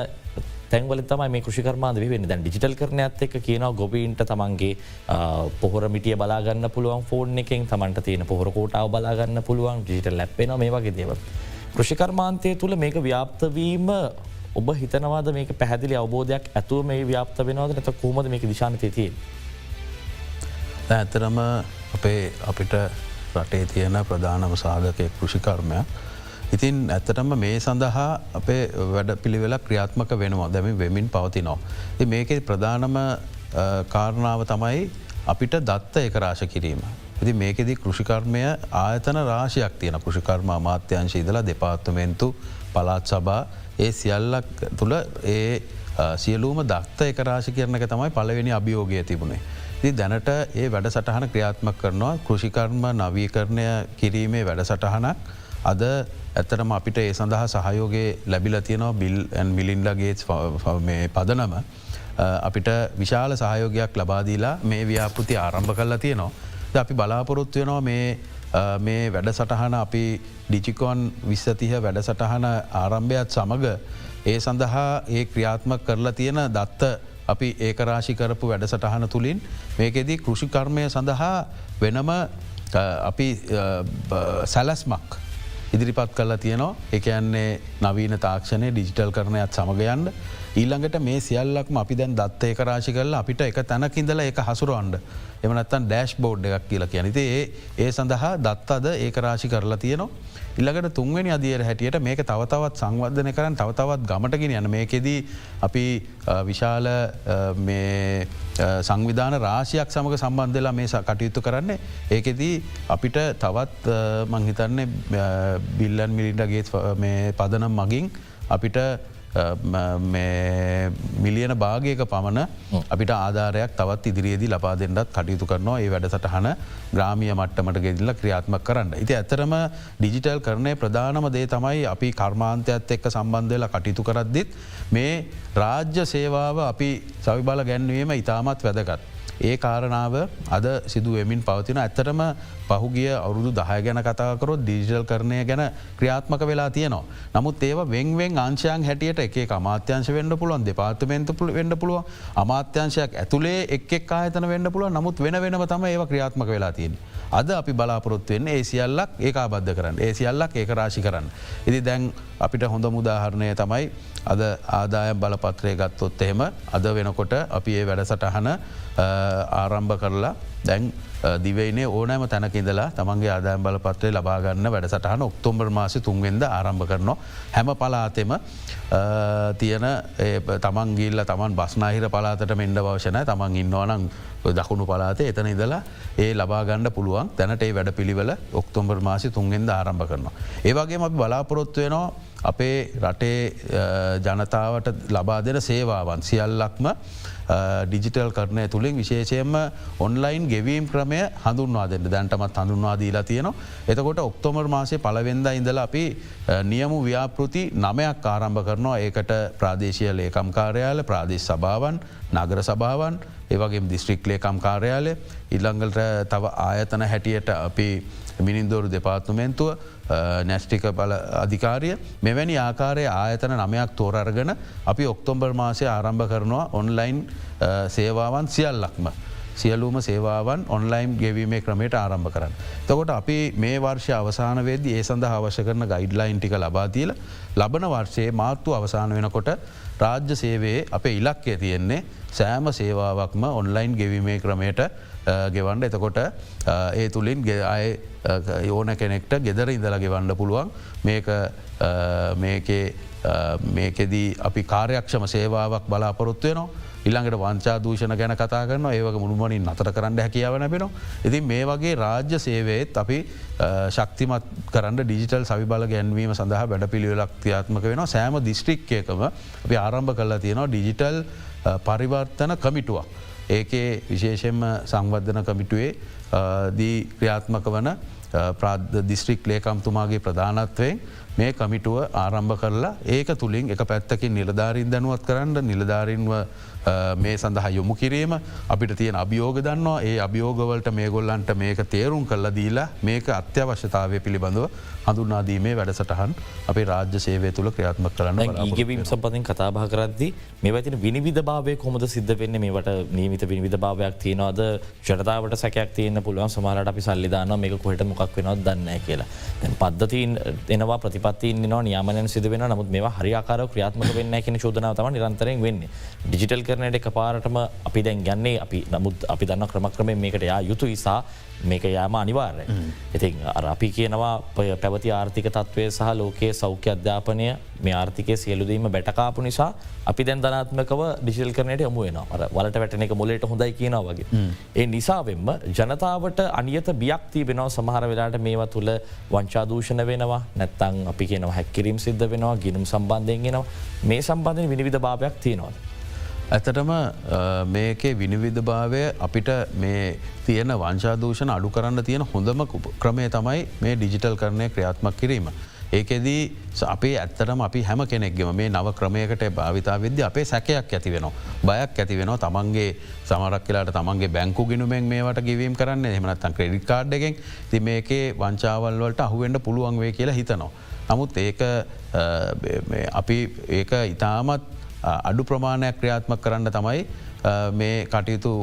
[SPEAKER 1] තැන්වල තම මේ කෘෂිකර්මාද වෙන්න දැන් ඩිජිටල් කරන ඇත් එක කියනව ගොබීන්ට තමන්ගේ පොහොර මිටිය බලාගන්න පුළුවන් ෆෝර්න් එකෙන් තමන්ට තියෙන පොහොර කෝටාව බලාගන්න පුළුවන් ජිට ලැපෙන මේ වගේ දේව. කෘෂිකර්මාන්තය තුළ මේක ව්‍යාප්තවීම ඔබ හිතනවාද මේක පැහදිලි අවබෝධයක් ඇතුව මේ ව්‍යාප්ත වෙනවාද නැත කෝමද මේක දිශානතය තියෙන්.
[SPEAKER 2] ඇතරම අපේ අපිට රටේ තියෙන ප්‍රධානම සාධකය කෘෂිකර්මයක්. ඉතින් ඇත්තටම මේ සඳහා අපේ වැඩ පිළිවෙල ක්‍රියාත්මක වෙනවා දැම වෙමින් පවතිනෝ. මේක ප්‍රධානම කාරණාව තමයි අපිට දත්ත එක රාශ කිරීම. ඉති මේකෙදි කෘෂිකර්මය ආයතන රාශයක් තියෙන කෘෂිකර්ම අමාත්‍යංශ ඉදලා දෙපාත්තුමෙන්තු පලාත් සබා ඒ සියල්ලක් තුළ ඒ සියලූම දක්ත එක රාශි කරනක තමයි පලවෙනි අභියෝගය තිබුණේ. ති දැනට ඒ වැඩ සටහන ක්‍රියාත්මක කරනවා. කෘෂිකර්ම නවීකරණය කිරීමේ වැඩ සටහනක් අද ඇත්තටම අපිට ඒ සඳහා සහයෝගේ ලැබිල තියනවා බිල් මිලින්ඩගේ පදනම. අපිට විශාල සහයෝගයක් ලබාදීලා මේ ව්‍යාපෘති ආරම්භ කරලා තියනවා. අපි බලාපොරොත්තු වෙනවා මේ මේ වැඩ සටහන අපි ඩිචිකෝන් විස්සතිහ වැඩ සටහන ආරම්භයත් සමඟ ඒ සඳහා ඒ ක්‍රියාත්මක කරලා තියෙන දත්ත අපි ඒකරාශි කරපු වැඩසටහන තුළින් මේකෙදී කෘෂිකර්මය සඳහා වෙනම අපි සැලස්මක් ඉදිරිපත් කල්ලා තියනවා. එකයන්නේ නවීන තාක්ෂණය ඩිජිටල් කරණයත් සමගයන්ඩ ඊළඟට මේ සියල්ලක්ම අපි දැන් දත්ත ඒකරාශි කරලා අපිට එක තැනකින්දල එක හසුරුවන්ඩ එමනත්තන් ඩෑශ් බෝඩ් එකක් කියලා කියනති ඒ ඒ සඳහා දත් අද ඒකරාශි කරලා තියනවා. ඉල්ලකට තුන්වනි අදියර හැටියට මේක තවතවත් සංවර්ධන කරන්න තවතවත් ගමටගෙන යන මේකෙදී අපි විශාල සංවිධාන රාශයක් සමඟ සම්බන්ධලා මේ කටයුතු කරන්නේ. ඒකෙදී අපිට තවත් මංහිතන්නේ බිල්ලන් මිලිටගේ පදනම් මගින් අපිට මිලියන භාගයක පමණ අපිට ආධාරයක් තවත් ඉදිරියේදී ලබා දෙන්නත් කටයුතු කරනවා ඒ වැඩසටහන ග්‍රාමිය මට්ටමට ගෙදිල්ල ක්‍රියාත්ම කරන්න. ඉති ඇතරම ඩිජිටල් කරණය ප්‍රධානම දේ තමයි අපි කර්මාන්තයත් එක්ක සම්බන්ධයලා කටයුතු කරද්දිත් මේ රාජ්‍ය සේවාව අපි සවිබල ගැන්වීම ඉතාමත් වැදගත්. ඒ කාරණාව අද සිදුවමින් පවතින ඇත්තටම පහුගිය අවුරුදු දහය ගැන කතාකරොත් ඩිජිටල් කරණය ගැන ක්‍රියාත්මක වෙලා තියනවා. නමුත් ඒව වෙන්වෙන් අංශයන් හැටියට එක අමාත්‍යංශ වෙන්ඩ පුළුවන් දෙපාර්තමෙන්ත පුළ වෙන්ඩ පුළුව අමාත්‍යංශයක් ඇතුළේ එක් ආයතන වෙන්ඩ පුළුව නමුත් වෙන වෙනම තම ඒව ක්‍රියාත්මක වෙලා තියෙන. අද අපි බලාපොරොත්වෙන් ඒ සියල්ලක් ඒ බද්ධ කරන්න ඒ සියල්ලක් ඒක රාශි කරන්න. ඉදි දැන් අපිට හොඳ මුදාහරණය තමයි අද ආදායම් බලපත්‍රය ගත්තොත් එහෙම අද වෙනකොට අපි ඒ වැඩසටහන ආරම්භ කරලා දැන් දිවයිනේ ඕනෑම තැනකිදලා තමන්ගේ ආදායම් බලපත්‍රය ලබාගන්න වැඩසටහන ඔක්තෝම්බර් මාසි තුන්වෙන්ද ආරම්භ කරනවා හැම පලාතෙම තියෙන තමන් ගිල්ල තමන් බස්නාහිර පලාතට මෙන්ඩ වශනය තමන් ඉන්නවනං දකුණු පලාතේ එතන ඉදලා ඒ ලබාගණ්ඩ පුළුවන් තැනට ඒ වැඩ පිළිවෙල ඔක්තෝම්බර් මාසි තුන්ගෙන්ද ආරම්භ කරනවා. ඒවගේ අපි බලාපොරොත්තු වෙනවා අපේ රටේ ජනතාවට ලබා දෙන සේවාවන් සියල්ලක්ම ඩිජිටල් කරණය තුළින් විශේෂයෙන්ම ඔන්ලයින් ගෙවීම් ක්‍රමය හඳුන්වා දෙන්න දැන්ටමත් හඳුන්වා දීලා තියෙනවා. එතකොට ඔක්තෝමර් මාසේ පලවෙන්ද ඉඳල අපි නියමු ව්‍යාපෘති නමයක් ආරම්භ කරනවා ඒකට ප්‍රාදේශය ලේකම් කාර්යාල ප්‍රාදේශ සභාවන් නගර සභාවන් ඒවගේ දිස්ත්‍රික් ලේකම් කාර්යාලය ඉල්ළංගලට තව ආයතන හැටියට අපි මිනින්දෝරු දෙපාත්තුමෙන්තුව නැස්ටික බල අධිකාරිය මෙවැනි ආකාරය ආයතන නමයක් තෝරර්ගන අපි ඔක්තොම්බර් මාසය ආරම්භ කරනවා ඔන්ලයින් සේවාවන් සියල්ලක්ම. සියලූම සේවාවන් ඔන්ලයින් ගෙවීමේ ක්‍රමයට ආරම්භ කරන්න. තකොට අපි මේ වර්ෂය අවසාන වේද ඒ සඳහ අවශ්‍ය කරන ගයිඩ්ලයින් ටික ලබාතිීල ලබන වර්ෂයේ මාත්තු අවසාන වෙනකොට රාජ්‍ය සේවයේ අප ඉලක්කය තියෙන්නේ සෑම සේවාවක්ම ඔන්ලයින් ගෙවීමේ ක්‍රමයට ගෙවන්ඩ එතකොට ඒ තුළින් අය යෝන කෙනෙක්ට ගෙදර ඉඳල ගෙවන්න පුළුවන්. මේක මේකෙදී අපි කාර්යක්ෂම සේවාවක් බලාපොරොත්වයනවා ඉල්ළඟට වංචා දූෂණ ගැන කතා කරන ඒවක මුළුමනින් අතර කරන්න හැකියාවන පෙන. ඉතින් මේ වගේ රාජ්‍ය සේවයත් අපි ශක්තිමත් කරන්න ඩිජිටල් සවි බල ගැන්වීම සඳහා වැඩ පිළිවෙලක් ක්‍රියාත්මක වෙන සෑම දිස්ත්‍රික්කයකම අපි ආරම්භ කරලා තියෙනවා ඩිජිටල් පරිවර්තන කමිටුවක්. ඒකේ විශේෂෙන්ම සංවර්ධන කමිටුවේ දී ක්‍රියාත්මක වන දිස්ත්‍රික් ලේකම්තුමාගේ ප්‍රධානත්වයෙන් මේ කමිටුව ආරම්භ කරලා ඒක තුළින් එක පැත්තකින් නිලධාරින් දැනුවත් කරන්න නිලධාරින්ව මේ සඳහා යොමු කිරීම අපිට තියෙන අභියෝග දන්නවා. ඒ අභියෝගවලට මේ ගොල්ලන්ට මේක තේරුම් කල්ල දීලා මේක අත්‍යවශ්‍යතාවය පිළිබඳව හඳුන්නාදීමේ වැඩසටහන් අපේ රාජ්‍ය සේවය තුළ ක්‍රියාත්ම කරන්න
[SPEAKER 1] ඒගවීම් සම්පතින් කතාබා කරද්දි මේවතින විනිවිධ භාවය කොමද සිද්ධ වෙන්න? මේට නීමිත විනිවිධ භාවයක් තියනවාද? ජනතාවට සැකයක් තියන පුළුවන්. සමාලට අපි සල්ලිධාන මේක කොහට මොක් වෙනොත් දන්න කියලා. දැන් පද්ධතින් එනවා ප්‍රතිපත්තින් නවා නියමන සිද වෙන නමුත් මේ හරිකාර ක්‍රියාත්මක වෙන්න කියෙන චෝදනාව තම නිරන්තරයෙන් වෙන්නේ. ඩිජිටල් කරනයට එක පාරටම අපි දැන් ගන්නේ අපි නමුත් අපි දන්න ක්‍රමක්‍රමේ මේකට යා යුතු ඉසා මේක යාම අනිවාර්ය. ඉතින් අපි කියනවා පැවති ආර්ථික තත්වය සහ ලෝකයේ සෞඛ්‍ය අධ්‍යාපනය මේ ආර්ථිකය සියලුදීම බැටකාපු නිසා අපි දැන් ධනාත්මකව ඩිසිල් කරනයට යොමු වෙන වලට වැටන එක මොලට හොඳයි කියනවා වගේ. ඒ නිසාවෙන්ම ජනතාවට අනියත බියක්ති වෙනවා සමහර වෙලාට මේවා තුළ වංචාදූෂණ වෙනවා. නැත්තං අපි කියනවා හැක්කිරීම් සිද්ධ වෙනවා. ගිනුම් සම්බන්ධයෙන් ගෙනවා මේ සම්බන්ධය විනිවිධ භාවයක් තියෙනවා.
[SPEAKER 2] ඇතටම මේකේ විනිවිධ භාවය අපිට මේ තියෙන වංශාදූෂණ අඩු කරන්න තියෙන හොඳම ක්‍රමය තමයි මේ ඩිජිටල් කරණය ක්‍රියාත්මක් කිරීම. ඒකෙදී අපේ ඇත්තටම අපි හැම කෙනෙක්ගෙම මේ නව ක්‍රමයකට භාවිතා විද්‍ය අපේ සැකයක් ඇති වෙනවා. බයක් ඇති වෙනවා තමන්ගේ සමරක් කියලාට තමන්ගේ බැංකු ගෙනුමෙන් මේට ගවීම් කරන්න එහමනත්තන් ක්‍රඩි කාඩ් එකෙන් ති මේකේ වංචාවල් වලට අහුවෙන්ට පුළුවන් වේ කියලා හිතනවා. නමුත් ඒක අපි ඒක ඉතාමත් අඩු ප්‍රමාණයක් ක්‍රියාත්මක කරන්න තමයි මේ කටයුතු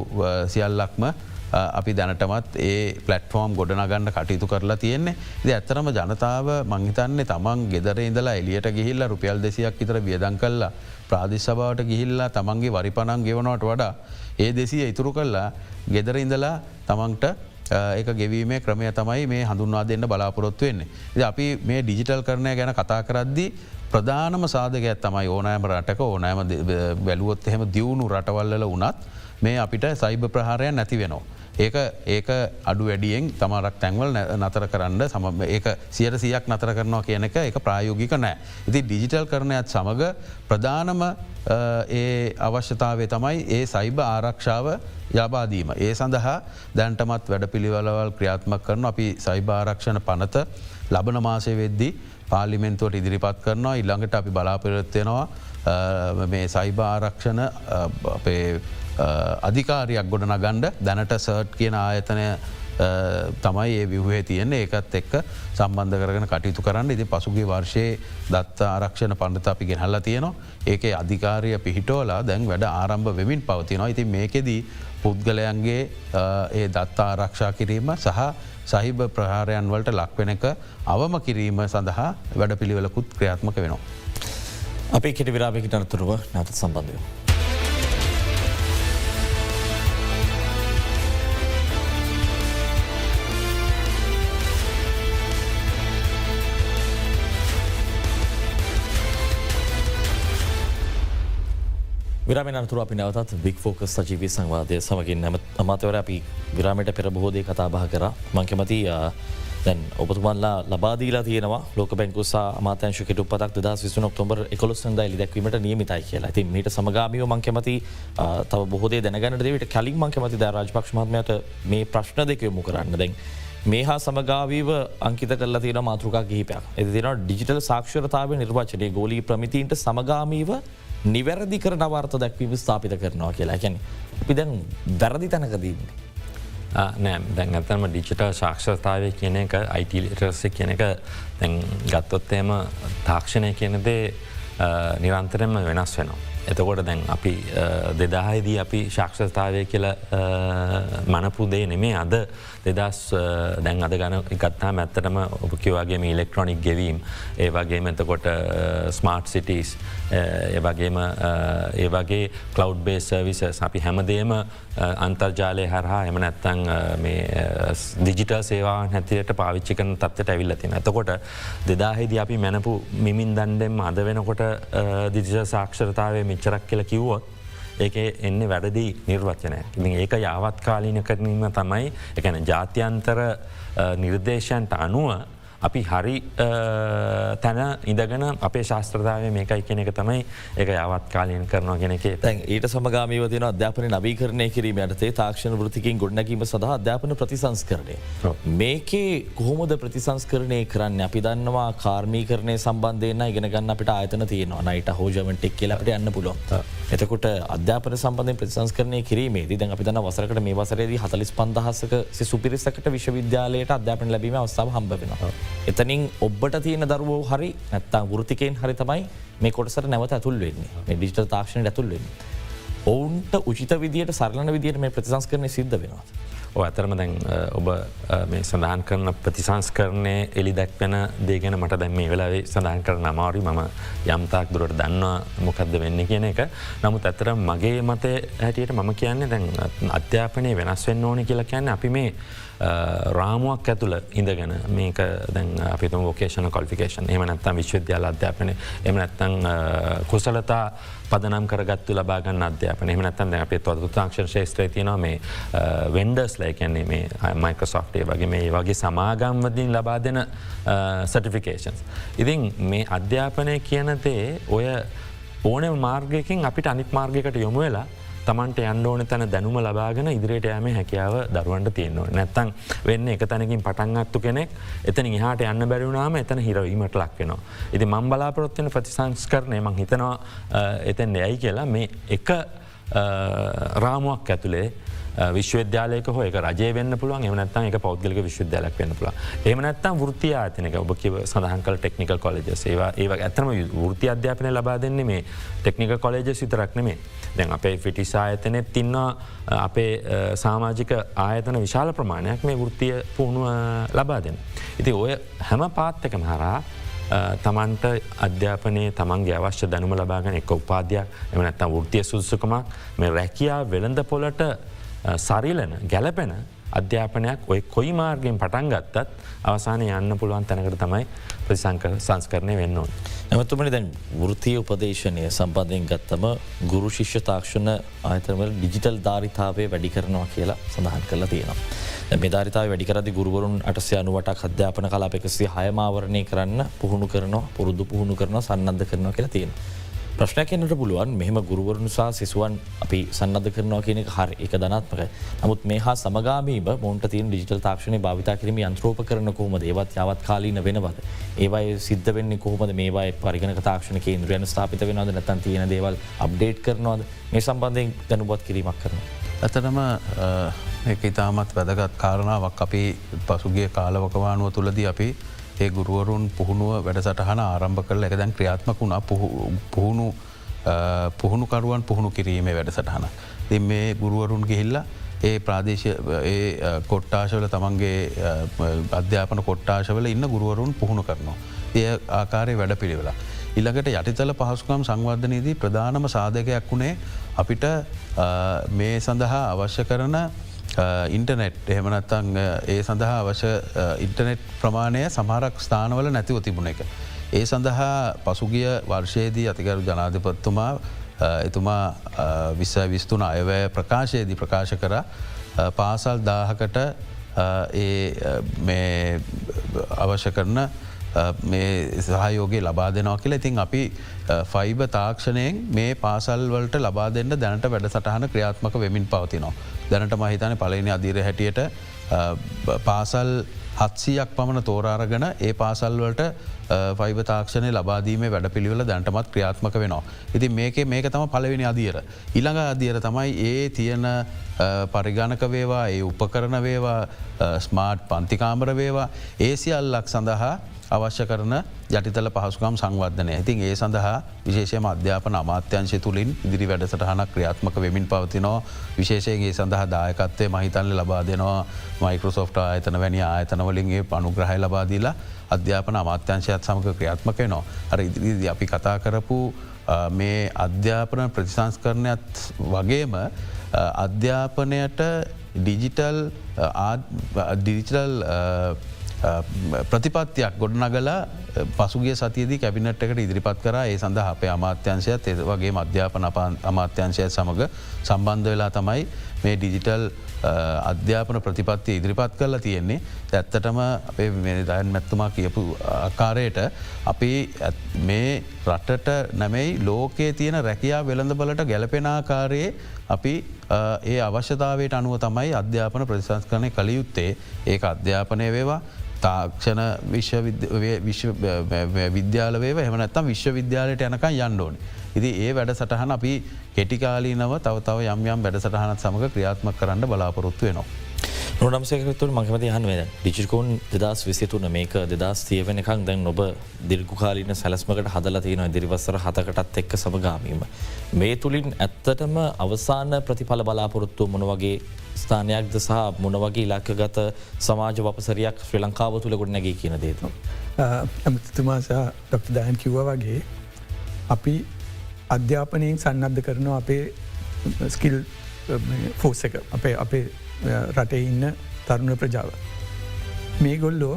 [SPEAKER 2] සියල්ලක්ම අපි දැනටමත් ඒ පලටෆෝර්ම් ගොඩනගන්න කටයුතු කරලා තියෙන්නේ. ද ඇත්තරම ජනතාව මංහිතන්නේ තමන් ගෙදර ඉඳලා එලියට ගිහිල්ල රුපියල් දෙසියක් ඉතර වියදන් කල්ලා ප්‍රාදිශභාවට ගිහිල්ලා තමන්ගේ වරිපනන් ගෙවනවට වඩා ඒ දෙසිය ඉතුරු කල්ලා ගෙදර ඉඳලා තමන්ට ඒක ගෙවීමේ ක්‍රමය තමයි මේ හඳුන්වා දෙන්න බලාපොරොත්තු වෙන්නේ. අපි මේ ඩිජිටල් කරණය ගැන කතා කරද්දි ප්‍රධානම සාධකයක් තමයි ඕනෑම රටක ඕනෑම වැලුවොත් එහෙම දියුණු රටවල්ල වනත් මේ අපිට සයිබ ප්‍රහාරයක් නැති වෙනවා. ඒක ඒක අඩු වැඩියෙන් තමරක් තැන්වල් නතර කරන්න සම ඒක සියට සියක් නතර කරනවා කියන එක එක ප්‍රායෝගික නෑ. ඉති ඩිජිටල් කරණයත් සමඟ ප්‍රධානම ඒ අවශ්‍යතාවේ තමයි ඒ සයිබ ආරක්ෂාව යබාදීම. ඒ සඳහා දැන්ටමත් වැඩ පිළිවලවල් ක්‍රියාත්මක් කරන අපි සයිභාරක්ෂණ පනත ලබන මාසය වෙද්දී පාලිමෙන්තුවට ඉදිරිපත් කරනවා. ඉල්ළඟට අපි බලාපොරොත්වෙනවා මේ සයිභ ආරක්ෂණ අපේ අධිකාරයක් ගොඩන ගණ්ඩ දැනට සර්ට් කියන ආයතනය තමයි ඒ විවහේ තියෙන්නේ. ඒකත් එක්ක සම්බන්ධ කරගෙන කටයුතු කරන්න. ඉති පසුගේ වර්ෂයේ දත්ත ආරක්ෂණ පණ්ඩත අපි ගෙනහල්ල තියෙනවා. ඒක අධිකාරය පිහිටෝලා දැන් වැඩ ආරම්භ වෙමින් පවතිනවා. ඉති මේකෙදී පුද්ගලයන්ගේ ඒ දත්තා ආරක්ෂා කිරීම සහ සහිබ ප්‍රහාරයන් වලට ලක්වෙන එක අවම කිරීම සඳහා වැඩ පිළිවෙලකුත් ක්‍රියාත්මක වෙනවා.
[SPEAKER 1] අපේ කෙට විරාපිකට අනතුරුව නැත සම්බන්ධය. විරාමෙන් අනතුර අපි නැවතත් බික් ෆෝකස් සජීවී සංවාදය සමගින් නැම අමාතවර අපි විරාමට පෙර බොහෝදේ කතාබහ කර. මංකමති දැන් ඔබතුමන්ලා ලබාදීලා තියෙනවා. ලෝක බැංකුසා මාතංශකට උපතක් දස් විසු ඔක්තොබර් එකොලොස්සන්ද ලි දැක්වීමට නියමිතයි කියලා. ඇති මට සමගාමියෝ මංකමති තව බොහෝදේ දැනගන්න දෙවිට කලින් මංකමති ද රාජපක්ෂමත්මයට මේ ප්‍රශ්න දෙක යොමු කරන්න. දැන්. මේ හා සමගාවීව අංකිත කල තින මාතෘකා කිහිපයක් එති තින ඩිජිටල් සාක්ෂරතාව නිර්වාචනය ගෝලී ප්‍රමිතින්ට සමගාමීව නිවැරදි කර නවර්ත දැක්වීම ස්ථාපිත කරනවා කියලා ගැන අපි දැන් වැරදි තැනකදීන්නේ.
[SPEAKER 3] නෑ දැන් ඇතම ඩිචිට ශක්ෂතාවය කියන එක අයිටලිටස කියන එක දැන් ගත්තොත්තේම තාක්ෂණය කියනදේ නිරන්තරෙන්ම වෙනස් වෙනවා. එතකොට දැන් අපි දෙදාහිදී අපි ශක්ෂතාවය කියල මනපුදේ නෙමේ අද. දෙදස් දැන් අද ගන ගත්තා ඇත්තටම ඔපකිවගේම ඉලෙක්ට්‍රොනික් ගෙවීම් ඒ වගේ මෙතකොට ස්මාර්ට් සිටස් ඒවගේම ඒ වගේ කලව් බේ සර්විස අපි හැමදේම අන්තර්ජාලය හරහා එම නැත්තං දිජිටල් සේවා හැතියට පාවිච්චි කන තත්වට ඇවිල්ලතින. ඇතකොට දෙදාහිද අපි මැනපු මිමින් දන්ඩෙම් අද වෙනකොට දිජිට සාක්ෂරතාවය මිච්චරක් කියල කිව්වොත් ඒක එන්න වැඩදී නිර්වචනය. ඉ ඒක යාවත් කාලීන කරනීම තමයි එකන ජාත්‍යන්තර නිර්දේශයන්ට අනුව අපි හරි තැන ඉඳගෙන අපේ ශාස්ත්‍රදාව මේකයි කෙනෙක තමයි එක යවත් කාලයෙන් කරනවා කෙනෙක
[SPEAKER 1] තැන් ඊට සමගාමීව තින අධ්‍යාපන නවීකරණය කිරීම යටතේ තාක්ෂණ වෘතිකින් ගොඩනැකීම සඳහා අධ්‍යාපන ප්‍රතිසංස්කරණය. මේකේ කොහොමද ප්‍රතිසංස්කරණය කරන්න අපි දන්නවා කාර්මී කරණය සම්බන්ධයන ඉගෙන ගන්න අපිට ආයතන තියෙනවා නයිට හෝජමටෙක් කියලට යන්න පුලො. එතකොට අධ්‍යාපන සම්බන්ධය ප්‍රතිසංස්කරණය කිරීමේ දැන් අපි දන්න වසරකට මේ වසරේදී හතලිස් පන්දහසක සුපිරිසකට විශ්වවිද්‍යාලයට අධ්‍යාපන ලැබීම අවස්ථාව හම්බෙනවා. එතනින් ඔබට තියෙන දරුවෝ හරි නැත්තා වෘතිකයෙන් හරි තමයි මේ කොටසට නැවත ඇතුල් වෙන්නේ ඩිජිටල් තාක්ෂණ ඇතුල් වෙන්නේ. ඔවුන්ට උචිත විදියට සරලන විදියට මේ ප්‍රතිසංස් කරන සිද්ධ වෙනවා.
[SPEAKER 3] ඇතරම දැන් ඔබ මේ සඳහන් කරන ප්‍රතිසංස් කරණය එලි දැක්වෙන දේගෙන මට දැන් මේ වෙලාවේ සඳහන් කරන අමාරි මම යම්තාක් දුරට දන්නවා මොකක්ද වෙන්න කියන එක නමුත් ඇතර මගේ මතය හැටියට මම කියන්නේ දැන් අධ්‍යාපනය වෙනස් වෙන්න ඕන කියලා කියන්න අපි මේ රාමුවක් ඇතුළ ඉඳගෙන මේක දැන් අපිතු ෝකේෂන කොල්ෆිකේෂන් එම නැත්තම් විශ්වවිද්‍යාල අධ්‍යාපන එම නැත්තං කුසලතා පදනම් කරගත්තු ලබාගන්න අධ්‍යාපන එම නැතන් අපේ තොද තාක්ෂණ ශේත්‍රය තියන මේ වෙන්ඩර්ස් ලයි කියන්නේ මේ මයිකසොෆ්ටේ වගේ මේ වගේ සමාගම්වදින් ලබා දෙන සටිෆිකේන්ස්. ඉතින් මේ අධ්‍යාපනය කියනතේ ඔය ඕන මාර්ගයකින් අපිට අනිත් මාර්ගකට යොමු වෙලා තමන්ට යන්න ඕන තැන දැනුම ලබාගෙන ඉදිරියට යම හැකියාව දරුවන්ට තියෙන්නවා. නැත්තං වෙන්න එක තැනකින් පටන්ගත්තු කෙනෙක් එතන හට යන්න බැරිුණාම එතන හිරවීමට ලක්වෙනවා. ඉති මං බලාපොරොත්වන ප්‍රතිසංස් කරනය මං හිතනවා එතැන් යයි කියලා මේ එක රාමුවක් ඇතුළේ විශ්වවිද්‍යාලයක හෝ එක රජය වන්න පුළුවන්. එමනත්තන් එක පෞද්ගලික විශ්වවිද්‍යාලක් වන්න පුළ එමනත්තම් වෘතිය ආතනක ඔබ කිව සඳහන්කල ටෙක්නිකල් කොලජ ඒවා ඒ ඇතම වෘති අධ්‍යාපනය ලබා දෙන්නේ මේ ටෙක්නික කොලජ සිතරක් නෙමේ දැන් අපේ ෆිටිස් ආයතනෙත් තින්නවා අපේ සාමාජික ආයතන විශාල ප්‍රමාණයක් මේ වෘතිය පුහුණුව ලබා දෙන්න. ඉති ඔය හැම පාත්තකම හරා තමන්ට අධ්‍යාපනය තමන්ගේ අවශ්‍ය දැනුම ලබාගෙන එක උපාදයක් එම නැත්තම් ෘතිය සුදුසකමක් මේ රැකියා වෙළඳ පොලට සරිලන ගැලපෙන අධ්‍යාපනයක් ඔය කොයි මාර්ගෙන් පටන් ගත්තත් අවසානය යන්න පුළුවන් තැනකට තමයි ප්‍රතිසංක සංස්කරණය වෙන්න ඕන්.
[SPEAKER 1] ඇමතුමනි දැන් වෘතිය උපදේශනය සම්බන්ධයෙන් ගත්තම ගුරු ශිෂ්‍ය තාක්ෂණ ආයතනවල ඩිජිටල් ධාරිතාවේ වැඩි කරනවා කියලා සඳහන් කරලා තියෙනවා. මෙධාරිතාව වැඩිකරදි ගුරුවරුන් අටසය අනුවටක් අධ්‍යාපන කලාප එකසිේ හයමාවරණය කරන්න පුහුණු කරනවා පුරුදු පුහුණු කරන සන්නද්ධ කරනවා කියලා තියෙන. ප්‍රශ්නයක් එන්නට පුළුවන්. මෙහම ගුරුවරුන් සහ සිසුවන් අපි සන්නධ කරනවා කියන හර එක ධනත්මක. නමුත් මේ හා සමගාමීම මොන්ට තින් ඩිජිටල් තාක්ෂණය භාවිතා කිරීම අන්ත්‍රෝප කරන කොහොමද? ඒවත් යවත් කාලීන වෙනවද. ඒවයි සිද්ධ වෙන්නේ කොහොමද? මේවයි පරිගණ තාක්ෂණ කේන්ද්‍රයන ස්ථාපිත වෙනවද? නැතන් තියෙන දේවල් අප්ඩේට් කරනවාද? මේ සම්බන්ධයෙන් දැනුබත් කිරීමක් කරන.
[SPEAKER 2] ඇතනම එක ඉතාමත් වැදගත් කාරණාවක්. අපි පසුගේ කාලවකවානුව තුළදී අපි ඒ ගුරුවරුන් පුහුණුව වැඩසටහන ආරම්භ කරල එක දැන් ක්‍රියාත්මක වුණා පුහුණු පුහුණුකරුවන් පුහුණු කිරීමේ වැඩසටහන. දෙ මේ ගුරුවරුන් ගිහිල්ලා ඒ ප්‍රාදේශ කොට්ටාශවල තමන්ගේ අධ්‍යාපන කොට්ටාශවල ඉන්න ගුරුවරුන් පුහුණු කරනවා. එය ආකාරය වැඩ පිළිවෙලා. ඉළඟට යටිතල පහසුකම් සංවර්ධනයේදී ප්‍රධානම සාධකයක් වුණේ අපිට මේ සඳහා අවශ්‍ය කරන ඉන්ටනෙට් එහෙමනත්තං ඒ සඳහා අවශ්‍ය ඉන්ටනෙට් ප්‍රමාණය සමහරක් ස්ථානවල නැතිව තිබුණ එක. ඒ සඳහා පසුගිය වර්ෂයේදී අතිකරු ජනාධපත්තුමා එතුමා විස්ස විස්තුන අයවැය ප්‍රකාශයේදී ප්‍රකාශ කර පාසල් දාහකට අවශ්‍ය කරන මේ සහයෝගේ ලබා දෙනවා කියලා ඉතින් අපි ෆයිබ තාක්ෂණයෙන් මේ පාසල්වලට ලබා දෙන්න දැනට වැඩ සටහන ක්‍රියාත්මක වෙමින් පවතිනවා. දැනට මහිතන පලනි අධීර හැටියට පාසල් හත්සියක් පමණ තෝරාරගෙන ඒ පාසල්වලට ෆයිබ තාක්ෂණය ලබාදීම වැඩ පිළිවෙල දැන්ටමත් ක්‍රියාත්මක වෙනවා. ඉති මේක මේක තම පලවෙනි අදියර. ඉළඟ අදියර තමයි ඒ තියෙන පරිගණක වේවා ඒ උපකරන වේවා ස්මාර්ට් පන්තිකාමර වේවා ඒසිියල්ලක් සඳහා අවශ්‍ය කරන යටිතල පහසුකම් සංවර්ධනය ඉතින් ඒ සඳහා විශේෂම අධ්‍යාපන අමාත්‍යංශය තුළින් ඉදිරි වැඩසටහනක් ක්‍රියාත්මක වෙමින් පවතිනවා විශේෂයගේ සඳහා දායකත්තේ මහිතන්ල ලබා දෙනවා මයිකරසෝෆ්ට ආයතන වැනි ආයතනවලින්ගේ පනුග්‍රහය ලබාදීලා අධ්‍යාපන අමාත්‍යංශයත් සමඟ ක්‍රියාත්මක නවා. අර ඉදිරිදි අපි කතා කරපු මේ අධ්‍යාපන ප්‍රතිසංස්කරණයත් වගේම අධ්‍යාපනයට ඩිජිටල් ඩිජිටල් ප්‍රතිපත්තියක් ගොඩනගලා පසුගේ සතියදී කැබිනට් එකට ඉදිරිපත් කර. ඒ සඳ අපේ අමාත්‍යංශයත් එ වගේ අධ්‍යාපන අමාත්‍යංශයත් සමඟ සම්බන්ධ වෙලා තමයි මේ ඩිජිටල් අධ්‍යාපන ප්‍රතිපත්තිය ඉදිරිපත් කරලා තියෙන්නේ. ඇත්තටම අපේ දයන් මැත්තුමා කියපු ආකාරයට අපි මේ රටට නැමැයි ලෝකයේ තියෙන රැකයා වෙළඳ බලට ගැලපෙනාකාරයේ අපි ඒ අවශ්‍යතාවයට අනුව තමයි අධ්‍යාපන ප්‍රතිසංස්කරණය කළයුත්තේ ඒ අධ්‍යාපනය වේවා තාක්ෂණ විද්‍යාලවේ හමනත්තම් විශ්වවිද්‍යාලයට යනක යන්ඩෝන්. ඉති ඒ වැඩ සටහන අපි කෙටිකාලීනව තව තව යම් යම් වැඩ සටහනත් සමඟ ක්‍රියාත්ම කරන්න බලාපොරොත්තු වෙනවා.
[SPEAKER 1] නොනම්සේකතුර මකමති හන්වේ ඩිජිකෝන් දෙදස් විසිතුන මේක දෙදස් තියවෙනකං දැන් ඔබ දිර්ගුකාලීන සැලස්මකට හදල තියෙන දිරිවස්සර හතකටත් එක්ක සමගාමීම. මේ තුළින් ඇත්තටම අවසාන ප්‍රතිඵල බලාපොරොත්තු මොන වගේ ස්ථානයක්ද සහ මොන වගේ ඉලක්කගත සමාජ වපසරයක් ශ්‍රී ලංකාව තුළ ගොඩ නැගේ කියන දේත.
[SPEAKER 6] ඇමතිතුමාසා ඩොක්ට දයන් කිව්ව වගේ අපි අධ්‍යාපනයෙන් සන්නද්ධ කරනවා අපේ ස්කිල් ෆෝස එක අපේ අපේ රටේ ඉන්න තරුණ ප්‍රජාව. මේ ගොල්ලෝ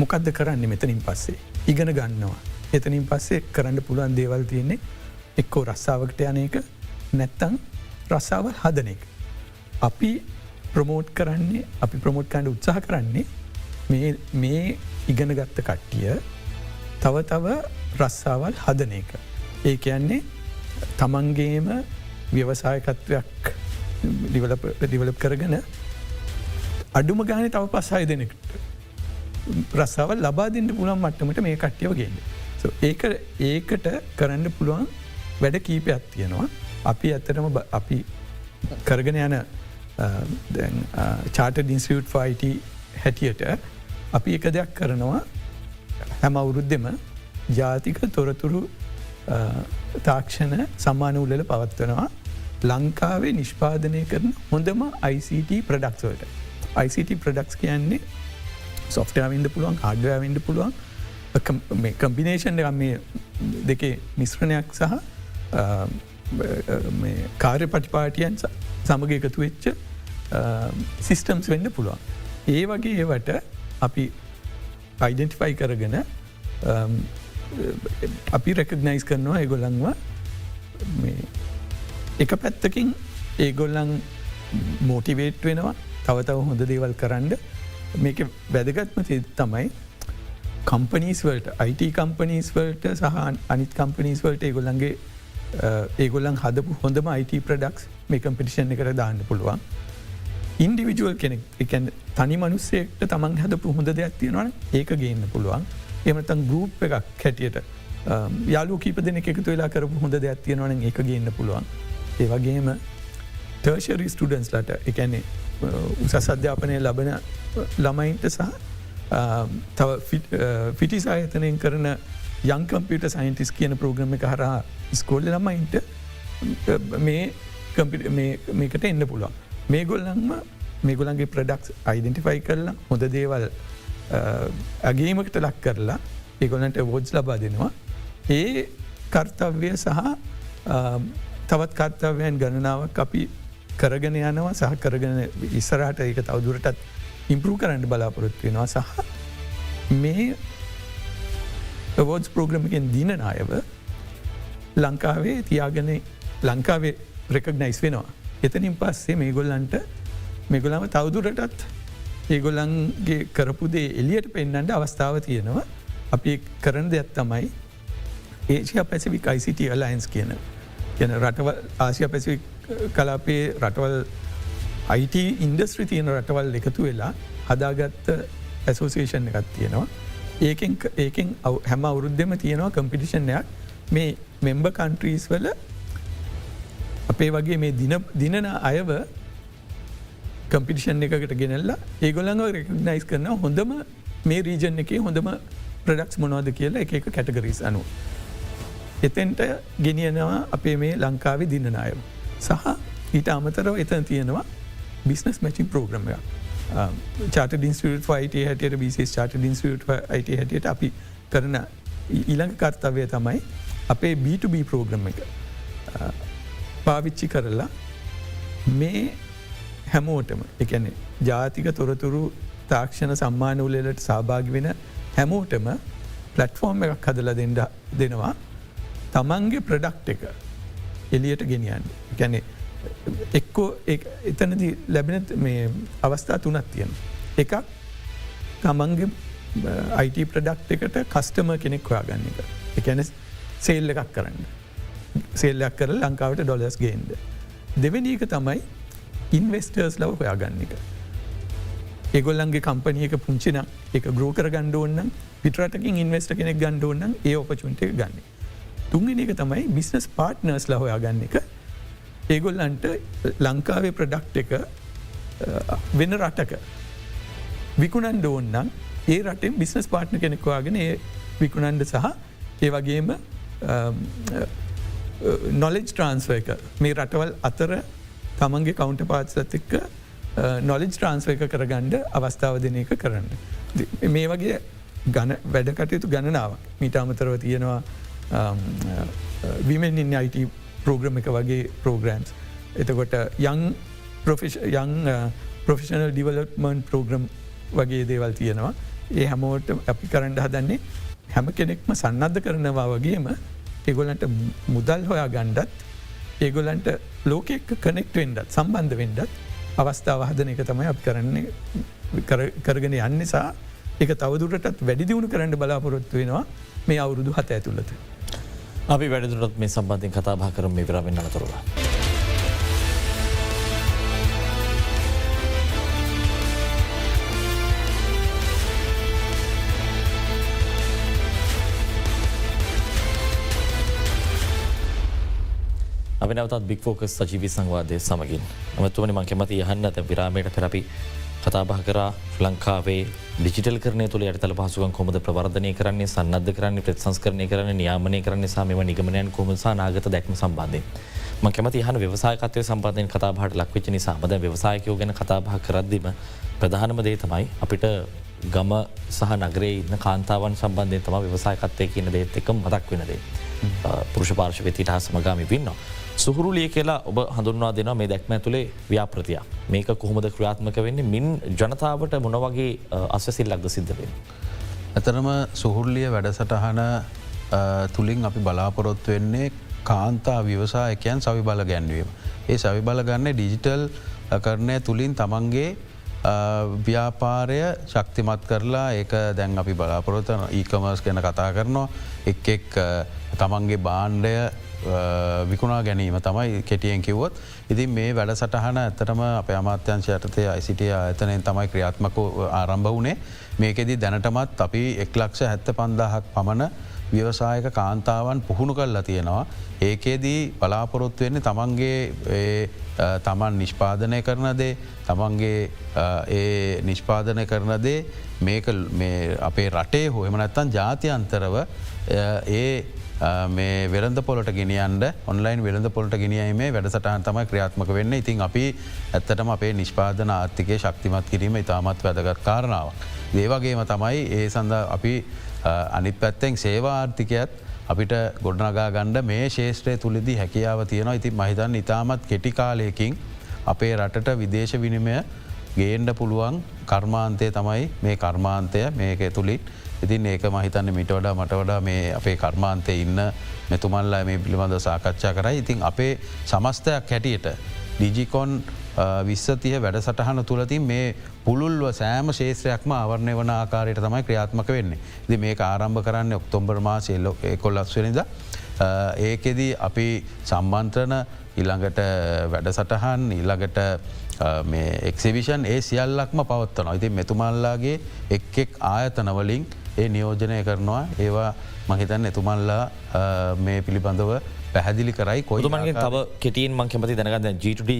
[SPEAKER 6] මොකක්ද කරන්න මෙතනින් පස්සේ. ඉගෙන ගන්නවා. එතනින් පස්සේ කරන්න පුළුවන් දේවල් තියෙන්නේ එක්කෝ රස්සාාවකට යන එක නැත්තං රස්සාාවල් හදන එක. අපි ප්‍රමෝට් කරන්නේ අපි ප්‍රමෝට් කණ්ඩ උත්සාහ කරන්නේ මේ ඉගෙන ගත්ත කට්ටිය තව තව රස්සාවල් හදන එක. ඒ කියන්නේ තමන්ගේම ව්‍යවසායකත්වයක් ඩිවලප් කරගෙන අඩුම ගාන තව පස්සාය දෙනෙකට රස්සාවල් ලබා දෙන්න පුළන් මට්ටමට මේ කට්ටියව ගන්න. ඒක ඒකට කරන්න පුළුවන් වැඩ කීපයක් තියෙනවා. අපි ඇත්තටම අපි කරගෙන යන චාට ඩින්සිියට් ෆයිට හැටියට අපි එක දෙයක් කරනවා. හැම අවුරුද්ධෙම ජාතික තොරතුරු තාක්ෂණ සම්මාන උල්ලල පවත්වනවා. ලංකාවේ නිෂ්පාදනය කරන හොඳම ICT ප්‍රඩක්ස්වලට. ICT ප්‍රඩක්ස් කියන්නේ සොෆ්ටයාවින්ද පුළුවන් හඩයාවින්ඩ පුළුවන් කම්පිනේෂන් මේ දෙකේ මිශ්‍රණයක් සහ කාර්ය පටිපාටියන් සමග එකතු වෙච්ච සිිස්ටම්ස් වෙන්න පුළුවන්. ඒ වගේ ඒවට අපි අයිඩෙන්ටිෆයි කරගෙන අපි රෙකගනයිස් කරනවා ඒගොල්ලන්ව එක පැත්තකින් ඒගොල්ලන් මෝටිවේට් වෙනවා. තව තව හොඳ දේවල් කරන්න. මේක වැදගත්ම තමයි කම්පනීස් වලට IT කම්පනීස් වලට සහ අනිත් කම්පනීස් වලට ඒගොල්ලන්ගේ ඒගොල්ලන් හදපු හොඳම IT ප්‍රඩක්ස් මේ කම්පිටිෂන් එකට දාන්න පුළුවන්. ඉන්ඩිවිජුවල් කෙනෙක් එකන් තනි මනුස්සෙක්ට තමන් හදපු හොඳ දෙයක් තියෙනවන ඒක ගේන්න පුළුවන්. එමතන් ගරුප් එකක් හැටියට යාලු කීප දෙන එකතු වෙලා කරපු හොඳ දෙයක් තියෙනවන ඒක ගන්න පුළුවන්. ඒවගේම තර්ශරි ස්ටඩන්ස් ලට එකැනෙ උසස් අධ්‍යාපනය ලබන ළමයින්ට සහ තව ෆිටිස් ආයතනයෙන් කරන යං කම්පියට සයින්ටිස් කියන ප්‍රෝග්‍රම එක හරහා ස්කෝල්ල ළමයින්ට මේ මේකට එන්න පුළුවන්. මේ ගොල්ලන්ම මේගොලන්ගේ ප්‍රඩක්ස් අයිඩෙන්ටිෆයි කරලා හොඳ දේවල් අගේමකට ලක් කරලා ඒගොලන්ට වෝඩ්ස් ලබා දෙනවා. ඒ කර්තව්‍ය සහ තවත් කර්තවයන් ගණනාවක් අපි කරගෙන යනවා සහ කරගෙන ඉස්සරහට ඒක තවදුරටත් ඉම්පරූ කරන්න බලාපොරොත්තු වෙනවා සහ මේ වෝඩස් ප්‍රෝග්‍රමකෙන් දින නායව ලංකාවේ තියාගෙන ලංකාවේ රෙකග්නයිස් වෙනවා. එතනින් පස්සේ මේගොල්ලන්ට මෙගොලම තවදුරටත් ඒගොල්ලන්ගේ කරපුදේ එලියට පෙන්න්නට අවස්ථාව තියෙනවා අපි කරන දෙයක් තමයි ඒසිය පැසිවික් ICT ලයින්ස් කියන කියන රටවල් ආසිය පැසිවික් කලාපේ රටවල් IT ඉන්ඩස්ට්‍රි තියෙන රටවල් එකතු වෙලා හදාගත්ත ඇසෝසේෂන් එකත් තියෙනවා. ඒකෙන් ඒකෙන් හැම අවුරුද්ධම තියෙනවා කම්පිටිෂන්යක් මේ මෙම්බ කන්ට්‍රීස් වල අපේ වගේ මේ දිනන අයව කම්පිටිෂන් එකකට ගෙනල්ලා ඒගොල්ලඟ රෙකනයිස් කරන හොඳම මේ රීජන් එක හොඳම ප්‍රඩක්ස් මොනවාද කියලා එක එක කැටගරිස් අනුව. එතෙන්ට ගෙනියනවා අපේ මේ ලංකාවේ දිනනායම. සහ ඊට අමතරව එතන තියෙනවා බිස්නස් මැචින් ප්‍රෝග්‍රම චාට ඩින්ස්ට යිට හට බිස් චාට ඩින්ස්ට අයිට හටට අපි කරන ඊළඟ කර්තවය තමයි අපේ B2B ප්‍රෝග්‍රම එක. පාවිච්චි කරලා මේ හැමෝටම එකන ජාතික තොරතුරු තාක්ෂණ සම්මාන උලලට සභාග වෙන හැමෝටම පලට්ෆෝර්ම් එකක් හදල දෙන්න දෙනවා. තමන්ගේ ප්‍රඩක්් එක එලියට ගෙනියන්න ගැනෙ එක්කෝ එතනද ලැබෙන මේ අවස්ථා තුනත් තියෙන. එකක් තමන්ගේ අයිට ප්‍රඩක්් එකට කස්ටම කෙනෙක් හොයාගන්න එක. එකැන සේල් එකක් කරන්න. සේල්ලයක් කර ලංකාවට ඩොලස් ගේන්ද. දෙවැනි එක තමයි ඉන්වස්ටර්ස් ලව හොයාගන්න එක. ඒගොල්ලන්ගේ කම්පනියක පුංචින එක ග්‍රෝ කර ගණ්ඩෝන්න පිටරටකින් ඉන්වස්ට කෙනෙක් ගණ්ඩෝන්න ඒ ඔපචුන්ට ගන්න. තුන්ගෙන එක තමයි බිස්නස් පාට්නර්ස් ල හොයාගන්න එක. ඒගොල්ලන්ට ලංකාවේ ප්‍රඩක්් එක වෙන රටක විකුණන්ඩ ඕන්නම් ඒ රටෙන් බිස්නස් පාට්න කෙනෙක්වාගෙන ඒ විකුණන්ඩ සහ ඒ වගේම නොලෙජ් ට්‍රන්ස්ව එක. මේ රටවල් අතර තමන්ගේ කවුන්ට පාත්සත් එක්ක නොලෙජ් ට්‍රන්ස්ව එක කරගණ්ඩ අවස්ථාව දෙන එක කරන්න. මේ වගේ ගන වැඩ කටයුතු ගණනාවක්. මීට අමතරව තියෙනවා විමෙන් ඉන්න අයිට ප්‍රෝග්‍රම එක වගේ ප්‍රෝග්‍රම්ස්. එතකොට යං යං ප්‍රොෆිෂනල් ඩිවලප්මන්් ප්‍රෝග්‍රම් වගේ දේවල් තියෙනවා ඒ හැමෝට අපි කරන්න හදන්නේ හැම කෙනෙක්ම සන්නද්ධ කරනවා වගේම ඒගොලන්ට මුදල් හොයා ගණ්ඩත් ඒගොලන්ට ලෝකෙක් කනෙක්ට වෙන්ඩත් සම්බන්ධ වෙන්ඩත් අවස්ථාව හදන එක තමයි අප කරන්නේ කරගෙන යන්න නිසා එක තවදුරටත් වැඩි දියුණු කරන්න බලාපොරොත්තු වෙනවා මේ අවුරුදු හත ඇතුළත.
[SPEAKER 1] අපි වැඩදුරත් මේ සම්බන්ධින් කතා භා කරම මේ විරාවෙන් අනතුරුව. අනවතත් බික්‍ෆෝකස් සජීවි සංවාදය සමගින් අමතුවනි මං කැමති යහන්න ඇත විරාමයට පෙරපි කතාබහ කර ලංකාවේ ඩිජිටල් කරන තුළ යටතල පහසුකන් කොමද ප්‍රවර්ධනය කරන්නේ සන්නද්ධ කරන්න ප්‍රත්සංස්කරණය කරන නියාමනය කරන්න සාමම නිගමනයන් කොමසා නාගත දැක්ම සම්බන්ධය. ම කැමති හන වසායකතය සම්බන්ධයෙන් කතාබහට ලක්වෙච්ච නිසාමද ව්‍යවසායකයෝ ගැන කතාබහ කරද්දිම ප්‍රධානම දේ තමයි අපිට ගම සහ නගරේ ඉන්න කාන්තාවන් සම්බන්ධය තම ව්‍යවසායකත්තය කියන දේත් එක මදක් වෙනදේ. පුරුෂ පාර්ශ වෙතිට හා සමගාමි වින්නවා. සුහුරුලිය කියලා ඔබ හඳුන්වා දෙනවා මේ දැක්ම ඇතුළේ ව්‍යාප්‍රතිය මේක කොහොමද ක්‍රියාත්මක වෙන්නේ මින් ජනතාවට මොනවගේ අස්වසිල්ලක්ද සිද්ධවෙන්.
[SPEAKER 2] ඇතරම සුහුල්ලිය වැඩසටහන තුළින් අපි බලාපොරොත්තු වෙන්නේ කාන්තා විවසායකයන් සවි බල ගැන්වීම. ඒ සවි බල ගන්න ඩිජිටල් කරණය තුළින් තමන්ගේ ව්‍යාපාරය ශක්තිමත් කරලා ඒක දැන් අපි බලාපොරොතන ඒකමර්ස් ගැන කතා කරනවා එක් එක් තමන්ගේ බාණ්ඩය විකුණා ගැනීම තමයි කෙටියෙන් කිව්වොත්. ඉතින් මේ වැඩ සටහන ඇත්තටම අප අමාත්‍යංශ යටතේ අයිසිටිය ඇතනෙන් තමයි ක්‍රියාත්මක ආරම්භ වුණේ. මේකෙදී දැනටමත් අපි එක්ලක්ෂ හැත්ත පන්දාහක් පමණ ව්‍යවසායක කාන්තාවන් පුහුණු කල්ලා තියෙනවා. ඒකේදී බලාපොරොත්තු වෙන්නේ තමන්ගේ තමන් නිෂ්පාදනය කරන දේ තමන්ගේ ඒ නිෂ්පාදනය කරන දේ. මේක අපේ රටේ හොයමනැත්තන් ජාතියන්තරව ඒ මේ වෙළඳ පොලට ගෙනියන්ට ඔන්ලයින් වෙළඳ පොලට ගෙනියීමේ වැඩසටහන් තමයි ක්‍රියාත්මක වෙන්න. ඉතින් අපි ඇත්තටම අපේ නිෂ්පාදන ආර්ථිකය ශක්තිමත් කිරීම ඉතාමත් වැදගත් කාරණාවක්. දේවගේම තමයි ඒ සඳ අපි අනිත් පැත්තෙන් සේවාර්ථිකයත් අපිට ගොඩනගා ගණ්ඩ මේ ශේෂත්‍රය තුළෙදි හැකියාව තියෙනවා. ඉතින් මහිතන් ඉතාමත් කෙටිකාලයකින් අපේ රටට විදේශ විනිමය ගේන්ඩ පුළුවන් කර්මාන්තය තමයි මේ කර්මාන්තය. මේක තුළින් ඉතින් ඒක මහිතන්න මිට වඩා මට වඩා මේ අපේ කර්මාන්තය ඉන්න මෙතුමල්ලා මේ පිළිබඳ සාකච්ඡා කරයි ඉතින් අපේ සමස්තයක් හැටියට ඩිජිකොන් විස්සතිය වැඩසටහන තුළතින් මේ පුළුල්ව සෑම ශේත්‍රයක්ම අවර්ණය වන ආකාරයට තමයි ක්‍රියාත්මක වෙන්නේ. දි මේ ආරම්භ කරන්න ඔක්තොම්බර් මාසෙල්ලො කොල්ලක්ස්වනිද. ඒකෙදී අපි සම්බන්ත්‍රන ඉළඟට වැඩසටහන් ඉල්ළඟට එක්සිවිෂන් ඒ සියල්ලක්ම පවත්වන ඉතින් මෙතුමල්ලාගේ එක් එක් ආයතනවලින් ඒ නියෝජනය කරනවා. ඒවා මහිතන් එතුමල්ලා මේ පිළිබඳව පැහැදිලි කරයි
[SPEAKER 1] කොතුමන්ගේ තව කෙටියෙන් මං කැමති දැනගන්න ජීටඩ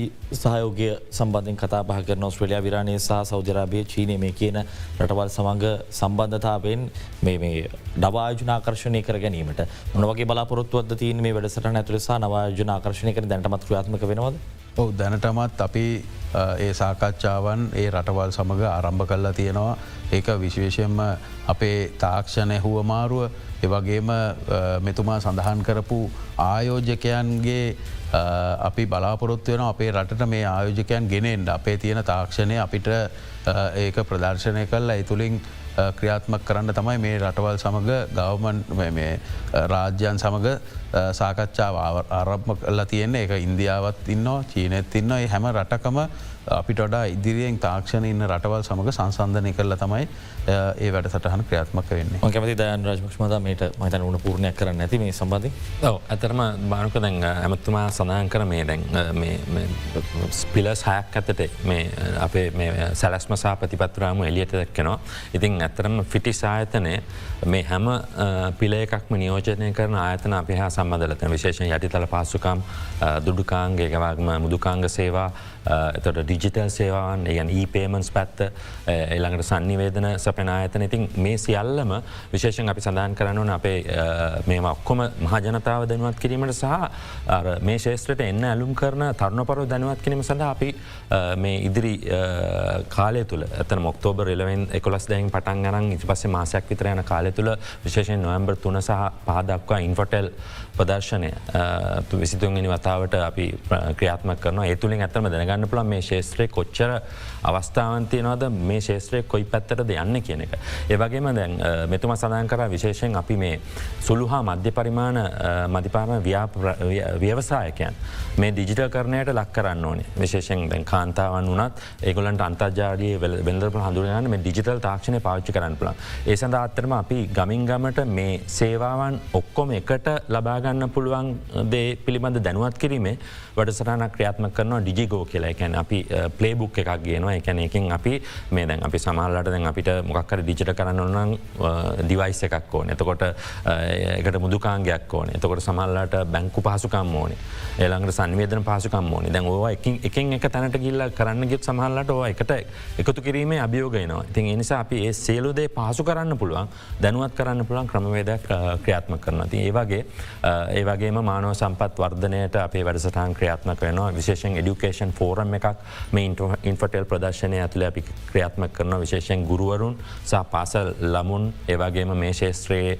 [SPEAKER 1] සහයෝගය සම්බන්ධෙන් කතා පහ කරන ස්ට්‍රලිය විරාණය සහ සෞජරාභය චීනය මේ කියන රටවල් සමඟ සම්බන්ධතාවෙන් මේ ඩවාජනාකර්ශණය කර ගැනීමට. මොනවගේ බලාපොරොත්තුවද තියන මේ වැඩසට ඇතුලෙසා නවාජනාකර්ශණය කර දැනටමත් ක්‍රියාත්මක වෙනවද
[SPEAKER 2] ඔව දැනටමත් අපි ඒ සාකච්ඡාවන් ඒ රටවල් සමඟ ආරම්භ කල්ලා තියෙනවා. ඒක විශේෂයෙන්ම අපේ තාක්ෂණය හුවමාරුව එවගේම මෙතුමා සඳහන් කරපු ආයෝජකයන්ගේ අපි බලාපොරොත්තු වෙන අපේ රටට මේ ආයෝජකයන් ගෙනෙන්ට අපේ තියෙන තාක්ෂණය අපිට ඒක ප්‍රදර්ශනය කල්ලා ඇතුළින් ක්‍රියාත්මක් කරන්න තමයි මේ රටවල් සමඟ ගවමන් රාජ්‍යන් සමඟ සාකච්ඡාව ආරම්භ කල්ලා තියෙන්නේ. එක ඉන්දියාවත් ඉන්නවා චීනත් ඉන්න හැම රටකම අපිට වඩා ඉදිරියෙන් තාක්ෂණ ඉන්න රටවල් සමඟ සංසන්ධනය කරල තමයි ඒ වැඩ සටහන ක්‍රියාත්මක වෙන්නේ.
[SPEAKER 1] කැමති දයන් රජමක්ෂමද මේට මතන උන පූර්ණයක් කරන්න ඇති මේ සම්බන්ධ
[SPEAKER 3] ඇතරම බානක දැන් ඇමත්තුමා සඳහන් කර මේ දැන් ස්පිලස් හයක් ඇතට මේ අපේ සැලස්ම සහ ප්‍රතිපත්තරාම එලියට දැක්කෙනවා. ඉතින් ඇතරම ෆිටිස් ආයතනය මේ හැම පිලයකක්ම නියෝජනය කරන ආයතන අප හා සම්බඳලත විශේෂෙන් යටිතල පාසුකම් දුඩුකාන්ගේ ගවාගම මුදුකාංග සේවා එතට ඩිජිටල් සේවාන් ඒගන් ඊපේමන්ස් පැත්ත එළඟට සන්නිවේදන සපෙන අයතන ඉතින් මේ සියල්ලම විශේෂෙන් අපි සඳහන් කරනවන අපේ uh, මේම ඔක්කොම මහජනතාව දැනුවත් කිරීමට සහ මේ ශේෂත්‍රයට එන්න ඇලුම් කරන තරුණපරු දැනුවත් කිරීම සඳ අපි uh, මේ ඉදිරි uh, කාලය තුළ ඇතන මොක්තෝබර් එලවෙන් එකොලස් දැයින් පටන් ගරන් ඉති පස්සේ මාසයක් විතර යන කාලය තුළ විශේෂෙන් නොවම්බර් තුන සහ පහදක්වා ඉන්ෆොටෙල් ප්‍රදර්ශනය විසිතුන්ගනි වතාවට අපි ක්‍රියාත්මක් කරන ඒතුළින් ඇතම දැනගන්න පුළ මේ ශේත්‍රය කොච්චර අවස්ථාවන්තියනවද මේ ශේත්‍රය කොයි පැත්තරද යන්න කියන එක. ඒවගේම දැන් මෙතුම සඳන් කර විශේෂයෙන් අපි මේ සුළු හා මධ්‍ය පරිමාණ මධිපාම ව්‍යවසායකයන් මේ ඩිජිටල් කරණයට ලක් කරන්න ඕනේ. විශේෂෙන් දැන් කාන්තාවන් වනත් ඒගොලන්ට අන්තර්ජාලය වෙල්දරප හඳුරගන්න මේ ඩිජිටල් තාක්ෂණය පාච්චි කරන්න පුළන් ඒ සඳ අත්තරම අපි ගමින් ගමට මේ සේවාවන් ඔක්කොම එකට ලබාගන්න පුළුවන් දේ පිළිබඳ දැනුවත් කිරීමේ වඩසටන ක්‍රියාත්ම කරන ඩිජිගෝ කියලා. එකැන අපි පලේබුක් එකක් ගේනවා. එකැන එකින් අපි මේ දැන් අපි සමහල්ලට දැන් අපිට මොකක්කර ඩිජිට කරන්න ඕනන් දිවයිස් එකක් ඕන. එතකොට එකට මුදුකාන්ගයක් ඕන. එතකොට සමල්ලට බැංකු පහසුකම් ඕනේ. ඒළඟට සංවේදන පාසුකම් ඕනේ. දැන් ඕවා එකින් එක තැනට ගිල්ල කරන්න ගෙත් සමහල්ලට ඕ එකට එකතු කිරීමේ අභියෝගයනවා ඉතින් එනිසා අපි ඒ සේලුදේ පහසු කරන්න පුළුවන් දැනුවත් කරන්න පුළුවන් ක්‍රමවේදයක් ක්‍රියාත්ම කරන ති ඒවගේ ඒවගේම මානව සම්පත් වර්ධනයට අපේ වැඩසටහන් ක්‍රියාත්මක වෙනවා. විශේෂෙන් එඩිකේෂන් ෆෝරම් එකක් මේ ඉන්ෆටෙල් ප්‍රදර්ශනය ඇතුළ අපි ක්‍රියාත්මක කරන විශේෂෙන් ගුරුවරුන් සහ පාසල් ළමුන් ඒවගේම මේ ශේත්‍රයේ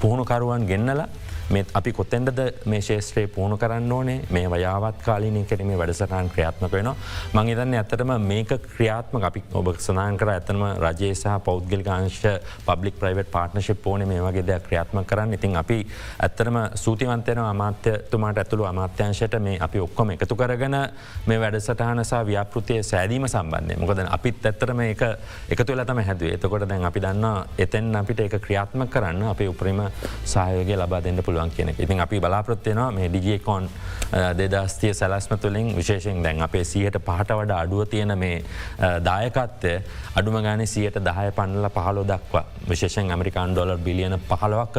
[SPEAKER 3] පුහුණුකරුවන් ගෙන්නල මෙත් අපි කොත්තෙන්ටද මේ ශේෂත්‍රයේ පුහුණු කරන්න ඕනේ? මේ වයාවත් කාලීනය කිරීමේ වැඩසටන් ක්‍රියාත්මක වෙන මං ඉතන්න ඇත්තටම මේක ක්‍රියාත්ම අපි ඔබ සනාන් කර ඇතනම රජයේ සහ පෞද්ගලිකාංශ පබ්ලික් ප්‍රයිවට් පාර්ට්නශිප් ඕන මේ වගේ දෙයක් ක්‍රියාත්ම කරන්න. ඉතින් අපි ඇත්තරම සූතිවන්තයන අමාත්‍යතුමාට ඇතුළු අමාත්‍යංශයට මේ අපි ඔක්කොම එකතු කරගෙන මේ වැඩසටහනසා ව්‍යාපෘතිය සෑදීම සම්බන්ධය මොකද අපිත් ඇත්තරම එක එකතු වෙලතම හැදුව. එතකොට දැන් අපි දන්න එතැන් අපිට එක ක්‍රියාත්ම කරන්න අපේ උපරිම සහයෝගය ලබා දෙන්න පුළුවන් කියන ඉතින් අපි බලාපොත්තියනවා මේ ඩිජියකෝන් දෙදස්තිය සැලස්ම තුළින් විශේෂෙන් දැන් අපේ සියට පහට වඩ අඩුව තියෙන මේ දායකත්වය අඩුම ගාන සියට දහය පන්නල පහලෝ දක්වා විශේෂෙන් ඇමරිකාන් ඩොලර් බිලියන පහලවක්ක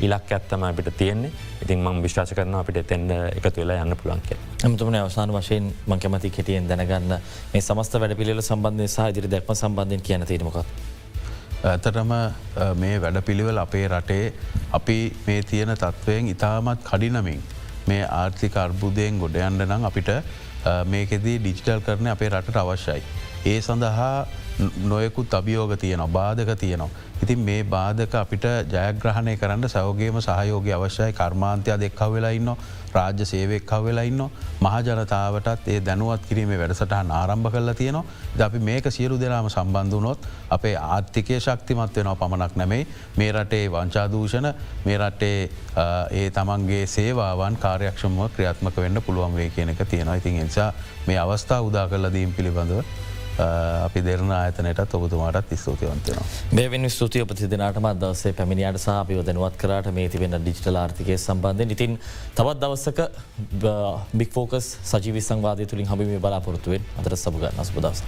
[SPEAKER 3] ඉලක් ඇත්තම අපිට තියෙන්නේ ඉතින් මං විශ්වාස කරන අපිට එතෙන්ඩ එකතු වෙලා යන්න පුළන්කේ.
[SPEAKER 1] ඇමතුමන අවසාන වශයෙන් මං කැමති කෙටියෙන් දැනගන්න මේ සමස්ත වැඩ පිළිල සම්බන්ධය සහ ඉදිරි දැක්ම සම්බන්ධයෙන් කියන තීරමකත්.
[SPEAKER 2] ඇතටම මේ වැඩපිළිවෙල අපේ රටේ අපි මේ තියෙන තත්ත්වයෙන් ඉතාමත් කඩිනමින් මේ ආර්ථික අර්බුදයෙන් ගොඩයන්ඩ නම් අපිට මේකෙදී ඩිජිටල් කරන අපේ රටට අවශ්‍යයි. ඒ සඳහා නොයකුත් අභියෝග තියනවා බාධක තියනවා. ඉතින් මේ බාධක අපිට ජයග්‍රහණය කරන්න සෞගේම සහයෝග අවශ්‍යයි කර්මාන්තයක් දෙක්කව වෙලා ඉන්න රාජ්‍ය සේවෙක්කව වෙලා ඉන්න මහජනතාවටත් ඒ දැනුවත් කිරීමේ වැඩසටහන් ආරම්භ කරලා තියනවා. ද අපි මේක සියලු දෙනාම සම්බන්ධනොත් අපේ ආර්ථිකය ශක්තිමත් වෙනවා පමණක් නැමයි. මේ රටේ වංචාදූෂණ මේ රටේ ඒ තමන්ගේ සේවාවන් කාර්යක්ෂමව ක්‍රියාත්මක වෙන්න පුළුවන් වේ කියන එක තියෙනවා. ඉතින් නිසා මේ අවස්ථා උදා කරලදීම් පිළිබඳව අපි දෙරන ආයතනයටත් ඔබතුමාටත් ස්තුතිවන්තයනවා.
[SPEAKER 1] බේවෙන් ස්තුතිය ප්‍රතිදිනටම දවසේ පැමිණියට සාපිව දැනුවත් කරට මේ තිබෙන ඩිජිටල් ආර්ථිකය සම්බන්ධය ඉතින් තවත් දවස්සක බික්‍ෆෝකස් සජීවි සංවාධය තුළින් හබිම බලාපොරත්තුවෙන් අතර සබගන්න අස්පදවස.